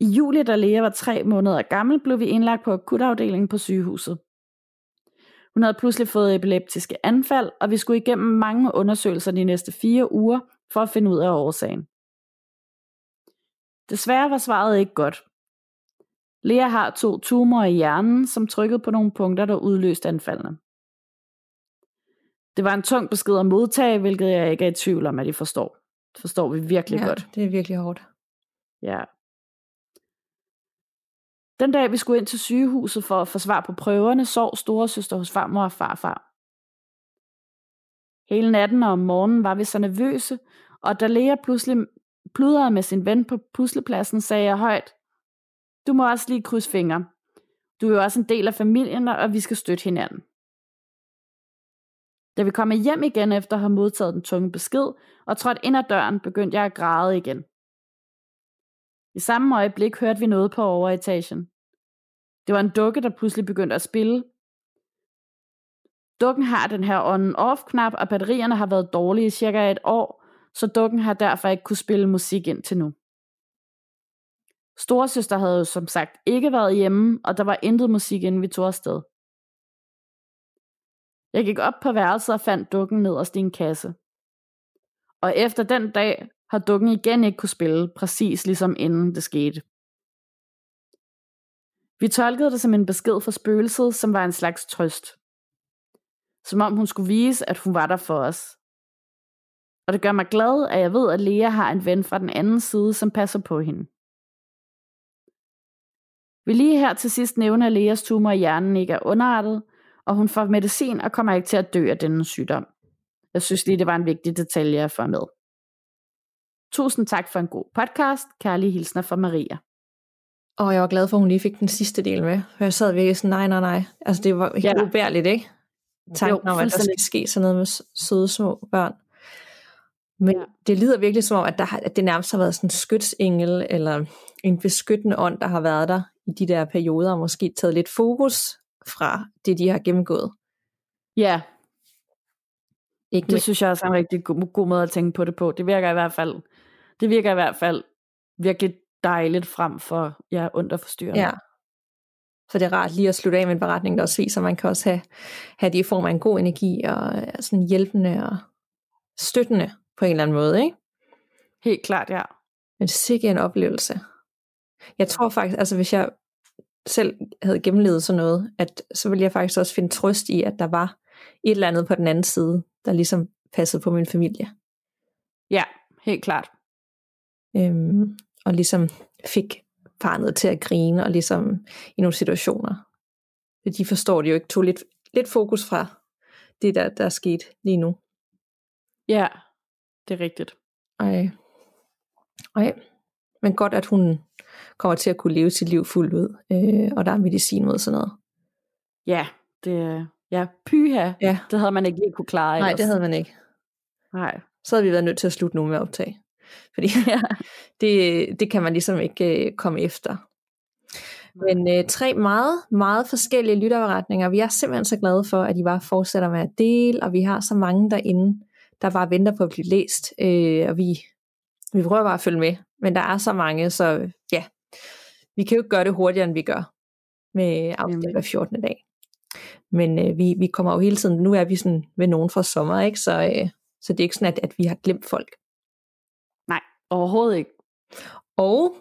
I juli, da Lea var tre måneder gammel, blev vi indlagt på akutafdelingen på sygehuset. Hun havde pludselig fået epileptiske anfald, og vi skulle igennem mange undersøgelser de næste fire uger for at finde ud af årsagen. Desværre var svaret ikke godt. Lea har to tumorer i hjernen, som trykkede på nogle punkter, der udløste anfaldene. Det var en tung besked at modtage, hvilket jeg ikke er i tvivl om, at I forstår. Det forstår vi virkelig ja, godt. det er virkelig hårdt. Ja. Den dag, vi skulle ind til sygehuset for at få svar på prøverne, sov store søster hos farmor og farfar. Hele natten og om morgenen var vi så nervøse, og da Lea pludselig pludrede med sin ven på puslepladsen, sagde jeg højt, du må også lige krydse fingre. Du er jo også en del af familien, og vi skal støtte hinanden. Da vi kom hjem igen efter at have modtaget den tunge besked og trådt ind ad døren, begyndte jeg at græde igen. I samme øjeblik hørte vi noget på overetagen. Det var en dukke, der pludselig begyndte at spille. Dukken har den her on-off-knap, og batterierne har været dårlige i cirka et år, så dukken har derfor ikke kunne spille musik ind til nu. Storesøster havde jo som sagt ikke været hjemme, og der var intet musik, inden vi tog afsted. Jeg gik op på værelset og fandt dukken nederst i en kasse. Og efter den dag har dukken igen ikke kunne spille, præcis ligesom inden det skete. Vi tolkede det som en besked fra spøgelset, som var en slags trøst. Som om hun skulle vise, at hun var der for os. Og det gør mig glad, at jeg ved, at Lea har en ven fra den anden side, som passer på hende. Vi lige her til sidst nævne, at Leas tumor i hjernen ikke er underrettet, og hun får medicin og kommer ikke til at dø af denne sygdom. Jeg synes lige, det var en vigtig detalje at få med. Tusind tak for en god podcast. Kærlige hilsner fra Maria. Og jeg var glad for, at hun lige fik den sidste del med. For jeg sad virkelig sådan, nej, nej, nej. Altså det var helt ja. ubærligt, ikke? Tanken jo, om, at der skal ske sådan noget med søde små børn. Men ja. det lyder virkelig som om, at, der at det nærmest har været sådan en skytsengel, eller en beskyttende ånd, der har været der i de der perioder, og måske taget lidt fokus fra det, de har gennemgået. Ja. Ikke det med... synes jeg også er en rigtig god, god måde at tænke på det på. Det virker i hvert fald, det virker i hvert fald virkelig dejligt frem for ja, underforstyrrende. Ja. Så det er rart lige at slutte af med en beretning, der også viser, at man kan også have, have det i form af en god energi, og sådan hjælpende og støttende på en eller anden måde, ikke? Helt klart, ja. Men sikkert en oplevelse. Jeg tror faktisk, altså hvis jeg selv havde gennemlevet sådan noget, at så ville jeg faktisk også finde trøst i, at der var et eller andet på den anden side, der ligesom passede på min familie. Ja, helt klart. Øhm, og ligesom fik barnet til at grine, og ligesom i nogle situationer. De forstår det jo ikke, tog lidt, lidt fokus fra det, der, der er sket lige nu. Ja, det er rigtigt. Ej. Ej. Men godt, at hun kommer til at kunne leve sit liv fuldt ud, øh, og der er medicin mod sådan noget. Ja, det ja, pyha, ja. det havde man ikke lige kunne klare Nej, ellers. det havde man ikke. Nej. Så havde vi været nødt til at slutte nu med at optage. Fordi ja. det, det kan man ligesom ikke øh, komme efter. Men øh, tre meget, meget forskellige lytterberetninger. Vi er simpelthen så glade for, at I bare fortsætter med at dele, og vi har så mange derinde, der bare venter på at blive læst. Øh, og vi, vi prøver bare at følge med. Men der er så mange, så ja, vi kan jo ikke gøre det hurtigere, end vi gør med afsnit hver 14. dag. Men øh, vi, vi kommer jo hele tiden, nu er vi sådan ved nogen fra sommer, ikke? Så, øh, så det er ikke sådan, at, at vi har glemt folk. Nej, overhovedet ikke. Og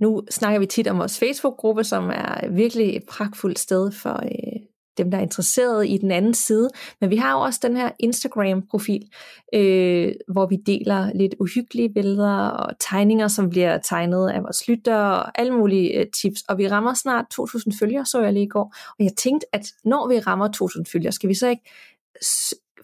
nu snakker vi tit om vores Facebook-gruppe, som er virkelig et pragtfuldt sted for, øh, dem, der er interesseret i den anden side. Men vi har jo også den her Instagram-profil, øh, hvor vi deler lidt uhyggelige billeder og tegninger, som bliver tegnet af vores lyttere og alle mulige øh, tips. Og vi rammer snart 2000 følgere, så jeg lige i går. Og jeg tænkte, at når vi rammer 2000 følgere, skal vi så ikke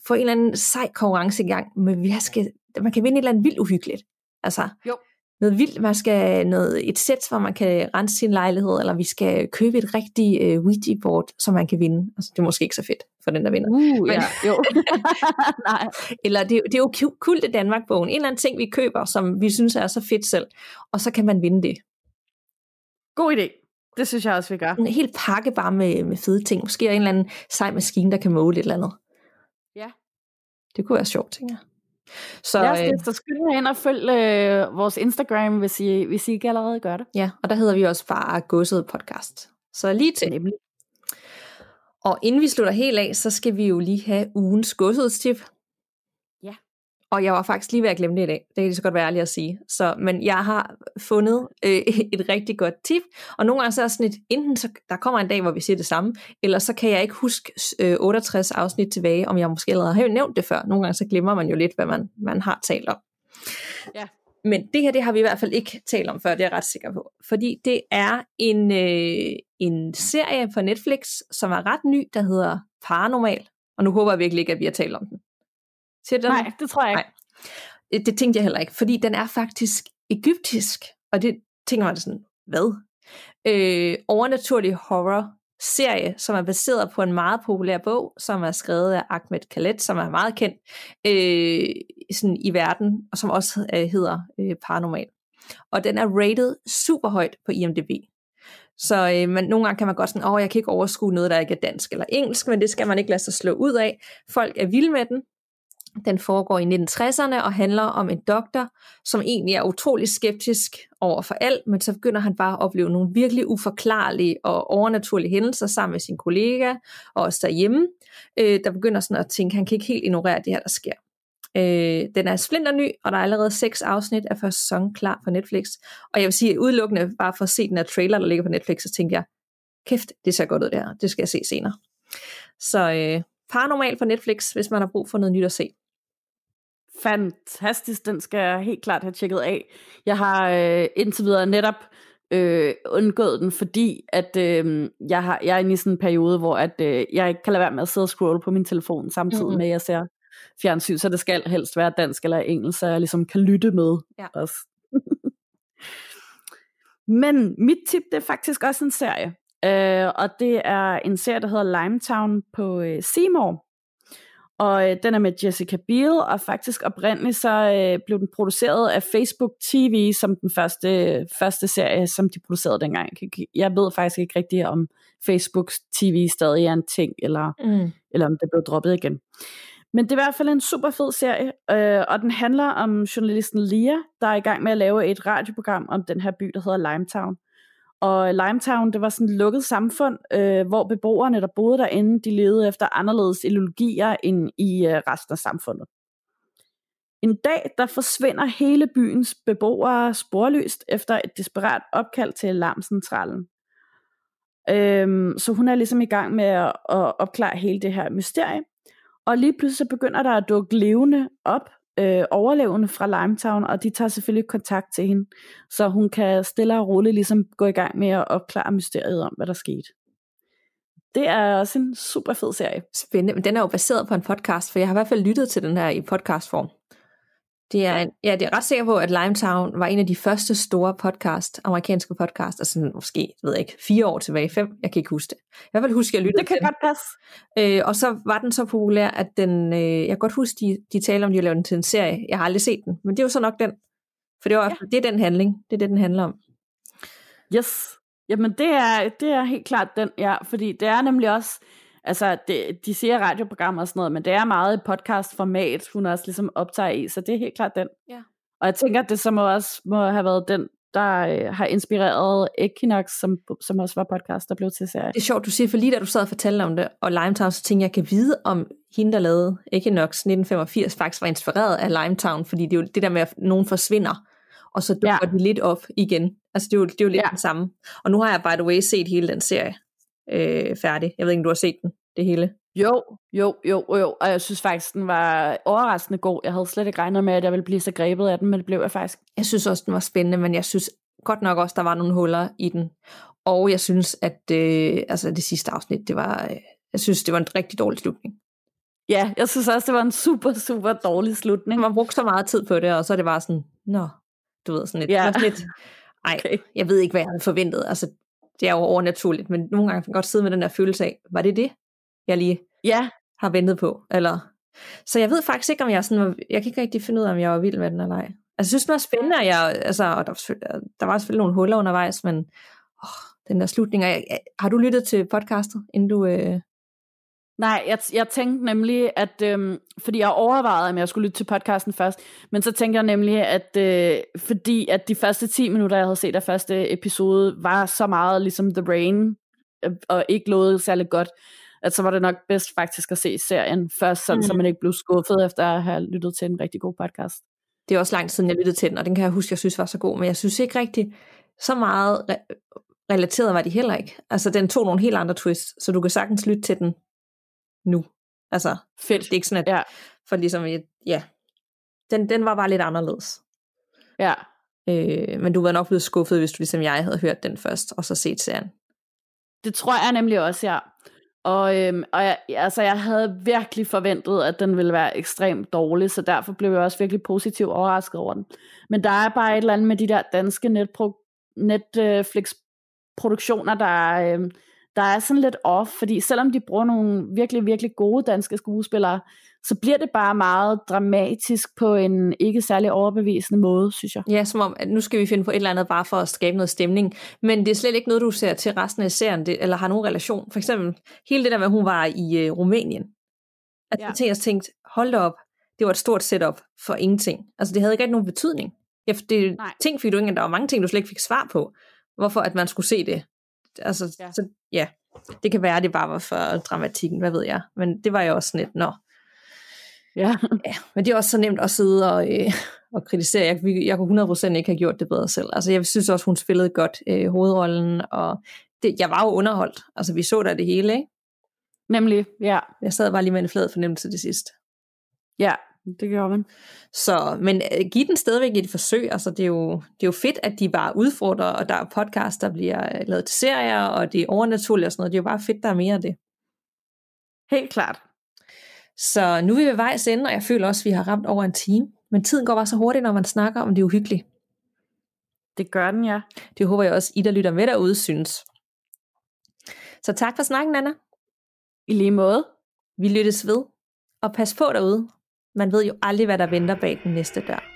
få en eller anden sej konkurrence i gang, men vi skal, man kan vinde et eller andet vildt uhyggeligt. Altså, jo noget vildt. Man skal noget, et sæt, hvor man kan rense sin lejlighed, eller vi skal købe et rigtigt uh, Ouija-board, som man kan vinde. Altså, det er måske ikke så fedt for den, der vinder. Uh, Men, ja, jo. Nej. Eller det, det er jo kult i Danmark-bogen. En eller anden ting, vi køber, som vi synes er så fedt selv, og så kan man vinde det. God idé. Det synes jeg også, vi gør. En helt pakke bare med, med fede ting. Måske en eller anden sej maskine, der kan måle et eller andet. Ja. Det kunne være sjovt, tænker jeg. Så, Lad os øh, så skynd ind og følg øh, vores Instagram, hvis I, hvis I ikke allerede gør det. Ja, og der hedder vi også bare Godset Podcast. Så lige til. Nemlig. Og inden vi slutter helt af, så skal vi jo lige have ugens godshedstip. Og jeg var faktisk lige ved at glemme det i dag. Det kan lige så godt være ærlig at sige. Så, men jeg har fundet øh, et rigtig godt tip, og nogle gange så er sådan et, enten så, der kommer en dag, hvor vi siger det samme, eller så kan jeg ikke huske øh, 68 afsnit tilbage, om jeg måske allerede har nævnt det før. Nogle gange så glemmer man jo lidt, hvad man, man har talt om. Ja. Men det her, det har vi i hvert fald ikke talt om før, det er jeg ret sikker på. Fordi det er en, øh, en serie på Netflix, som er ret ny, der hedder Paranormal. Og nu håber jeg virkelig ikke, at vi har talt om den. Siger det Nej, det tror jeg ikke. Nej. Det tænkte jeg heller ikke, fordi den er faktisk egyptisk. Og det tænker man sådan, hvad? Øh, overnaturlig horror serie, som er baseret på en meget populær bog, som er skrevet af Ahmed Khaled, som er meget kendt øh, sådan i verden, og som også øh, hedder øh, Paranormal. Og den er rated super højt på IMDb. Så øh, man, nogle gange kan man godt sådan, åh, jeg kan ikke overskue noget, der ikke er dansk eller engelsk, men det skal man ikke lade sig slå ud af. Folk er vilde med den, den foregår i 1960'erne og handler om en doktor, som egentlig er utrolig skeptisk over for alt, men så begynder han bare at opleve nogle virkelig uforklarlige og overnaturlige hændelser sammen med sin kollega og også derhjemme, øh, der begynder sådan at tænke, at han kan ikke helt ignorere det her, der sker. Øh, den er splinter ny, og der er allerede seks afsnit af første sæson klar på Netflix. Og jeg vil sige, udelukkende bare for at se den her trailer, der ligger på Netflix, så tænker jeg, kæft, det ser godt ud det. Det skal jeg se senere. Så øh, paranormal på Netflix, hvis man har brug for noget nyt at se fantastisk. Den skal jeg helt klart have tjekket af. Jeg har øh, indtil videre netop øh, undgået den, fordi at øh, jeg, har, jeg er inde i sådan en periode, hvor at, øh, jeg ikke kan lade være med at sidde og scrolle på min telefon samtidig mm-hmm. med, at jeg ser fjernsyn, så det skal helst være dansk eller engelsk, så jeg ligesom kan lytte med ja. også. Men mit tip, det er faktisk også en serie. Øh, og det er en serie, der hedder Limetown på øh, Seymour. Og øh, den er med Jessica Biel, og faktisk oprindeligt så øh, blev den produceret af Facebook TV som den første, første serie, som de producerede dengang. Jeg ved faktisk ikke rigtigt, om Facebook TV stadig er en ting, eller, mm. eller om det blev droppet igen. Men det er i hvert fald en super fed serie, øh, og den handler om journalisten Lia, der er i gang med at lave et radioprogram om den her by, der hedder Limetown. Og Limetown, det var sådan et lukket samfund, øh, hvor beboerne, der boede derinde, de levede efter anderledes ideologier end i øh, resten af samfundet. En dag, der forsvinder hele byens beboere sporløst efter et desperat opkald til alarmcentralen. Øhm, så hun er ligesom i gang med at, at opklare hele det her mysterie. Og lige pludselig så begynder der at dukke levende op øh, overlevende fra Limetown, og de tager selvfølgelig kontakt til hende, så hun kan stille og roligt ligesom gå i gang med at opklare mysteriet om, hvad der skete. Det er også en super fed serie. Spændende, men den er jo baseret på en podcast, for jeg har i hvert fald lyttet til den her i podcastform. Det er, en, ja, det er ret sikker på, at Limetown var en af de første store podcast, amerikanske podcast, altså måske, jeg ved ikke, fire år tilbage, fem, jeg kan ikke huske det. I hvert fald huske, at jeg lyttede Det kan til godt passe. Øh, og så var den så populær, at den, øh, jeg kan godt huske, de, de taler om, de lavet den til en serie. Jeg har aldrig set den, men det er jo så nok den. For det, var, ja. det er den handling, det er det, den handler om. Yes. Jamen det er, det er helt klart den, ja, fordi det er nemlig også, altså det, de siger radioprogrammer og sådan noget, men det er meget i podcastformat, hun også ligesom optager i, så det er helt klart den. Ja. Og jeg tænker, at det så må også må have været den, der øh, har inspireret Equinox, som, som også var podcast, der blev til serie. Det er sjovt, du siger, for lige da du sad og fortalte om det, og Limetown, så tænkte jeg, jeg kan vide, om hende, der lavede Equinox 1985, faktisk var inspireret af Limetown, fordi det er jo det der med, at nogen forsvinder, og så dukker ja. de lidt op igen. Altså det er jo, det er jo lidt ja. det samme. Og nu har jeg, by the way, set hele den serie øh, færdig. Jeg ved ikke, om du har set den, det hele. Jo, jo, jo, jo, og jeg synes faktisk, den var overraskende god. Jeg havde slet ikke regnet med, at jeg ville blive så grebet af den, men det blev jeg faktisk. Jeg synes også, den var spændende, men jeg synes godt nok også, der var nogle huller i den. Og jeg synes, at øh, altså det sidste afsnit, det var, øh, jeg synes, det var en rigtig dårlig slutning. Ja, jeg synes også, det var en super, super dårlig slutning. Man brugte så meget tid på det, og så det bare sådan, nå, du ved, sådan lidt, ja. lidt ej, okay. jeg ved ikke, hvad jeg havde forventet. Altså, det er jo overnaturligt, men nogle gange kan jeg godt sidde med den der følelse af, var det det, jeg lige ja. har ventet på? Eller... Så jeg ved faktisk ikke, om jeg sådan, jeg kan ikke rigtig finde ud af, om jeg var vild med den eller ej. Altså, jeg synes, den var spændende, og jeg, altså, og der, der var selvfølgelig nogle huller undervejs, men åh, den der slutning. Jeg, har du lyttet til podcastet, inden du... Øh... Nej, jeg, jeg tænkte nemlig, at øhm, fordi jeg overvejede, om jeg skulle lytte til podcasten først, men så tænkte jeg nemlig, at øh, fordi at de første 10 minutter, jeg havde set af første episode, var så meget ligesom The Rain, øh, og ikke lovet særlig godt, at så var det nok bedst faktisk at se serien først, sådan, mm. så man ikke blev skuffet efter at have lyttet til en rigtig god podcast. Det er også lang tid siden, jeg lyttede til den, og den kan jeg huske, jeg synes var så god, men jeg synes ikke rigtig, så meget re- relateret var de heller ikke. Altså, den tog nogle helt andre twists, så du kan sagtens lytte til den nu. Altså, Fedt. det er ikke sådan, at, Ja, for ligesom, ja, den, den var bare lidt anderledes. ja. Øh, men du var nok blevet skuffet, hvis du ligesom jeg havde hørt den først, og så set serien. Det tror jeg nemlig også, ja. Og, øhm, og jeg, altså, jeg havde virkelig forventet, at den ville være ekstremt dårlig, så derfor blev jeg også virkelig positivt overrasket over den. Men der er bare et eller andet med de der danske netpro- Netflix-produktioner, der, er, øhm, der er sådan lidt off, fordi selvom de bruger nogle virkelig, virkelig gode danske skuespillere, så bliver det bare meget dramatisk på en ikke særlig overbevisende måde, synes jeg. Ja, som om, at nu skal vi finde på et eller andet bare for at skabe noget stemning. Men det er slet ikke noget, du ser til resten af serien, det, eller har nogen relation. For eksempel, hele det der med, at hun var i øh, Rumænien. At Ja. jeg tænkte, hold da op, det var et stort setup for ingenting. Altså, det havde ikke rigtig nogen betydning. Ja, det, Nej. ting fik du ikke, der var mange ting, du slet ikke fik svar på. Hvorfor at man skulle se det. Altså, Ja. Så, ja. Det kan være, at det bare var for dramatikken, hvad ved jeg. Men det var jo også sådan lidt, nå, Ja. Ja, men det er også så nemt at sidde og, øh, og kritisere. Jeg, jeg kunne 100% ikke have gjort det bedre selv. Altså, jeg synes også, hun spillede godt øh, hovedrollen, og det, jeg var jo underholdt. Altså, vi så da det hele, ikke? Nemlig, ja. Jeg sad bare lige med en flad fornemmelse til sidst. Ja, det gjorde man. Så, men øh, giv den stadigvæk et forsøg. Altså, det er, jo, det er jo fedt, at de bare udfordrer, og der er podcast, der bliver øh, lavet til serier, og det er overnaturligt og sådan noget. Det er jo bare fedt, der er mere af det. Helt klart. Så nu er vi ved vejs ende, og jeg føler også, at vi har ramt over en time. Men tiden går bare så hurtigt, når man snakker om det uhyggelige. Det gør den, ja. Det håber jeg også, I der lytter med derude, synes. Så tak for snakken, Anna. I lige måde. Vi lyttes ved. Og pas på derude. Man ved jo aldrig, hvad der venter bag den næste dør.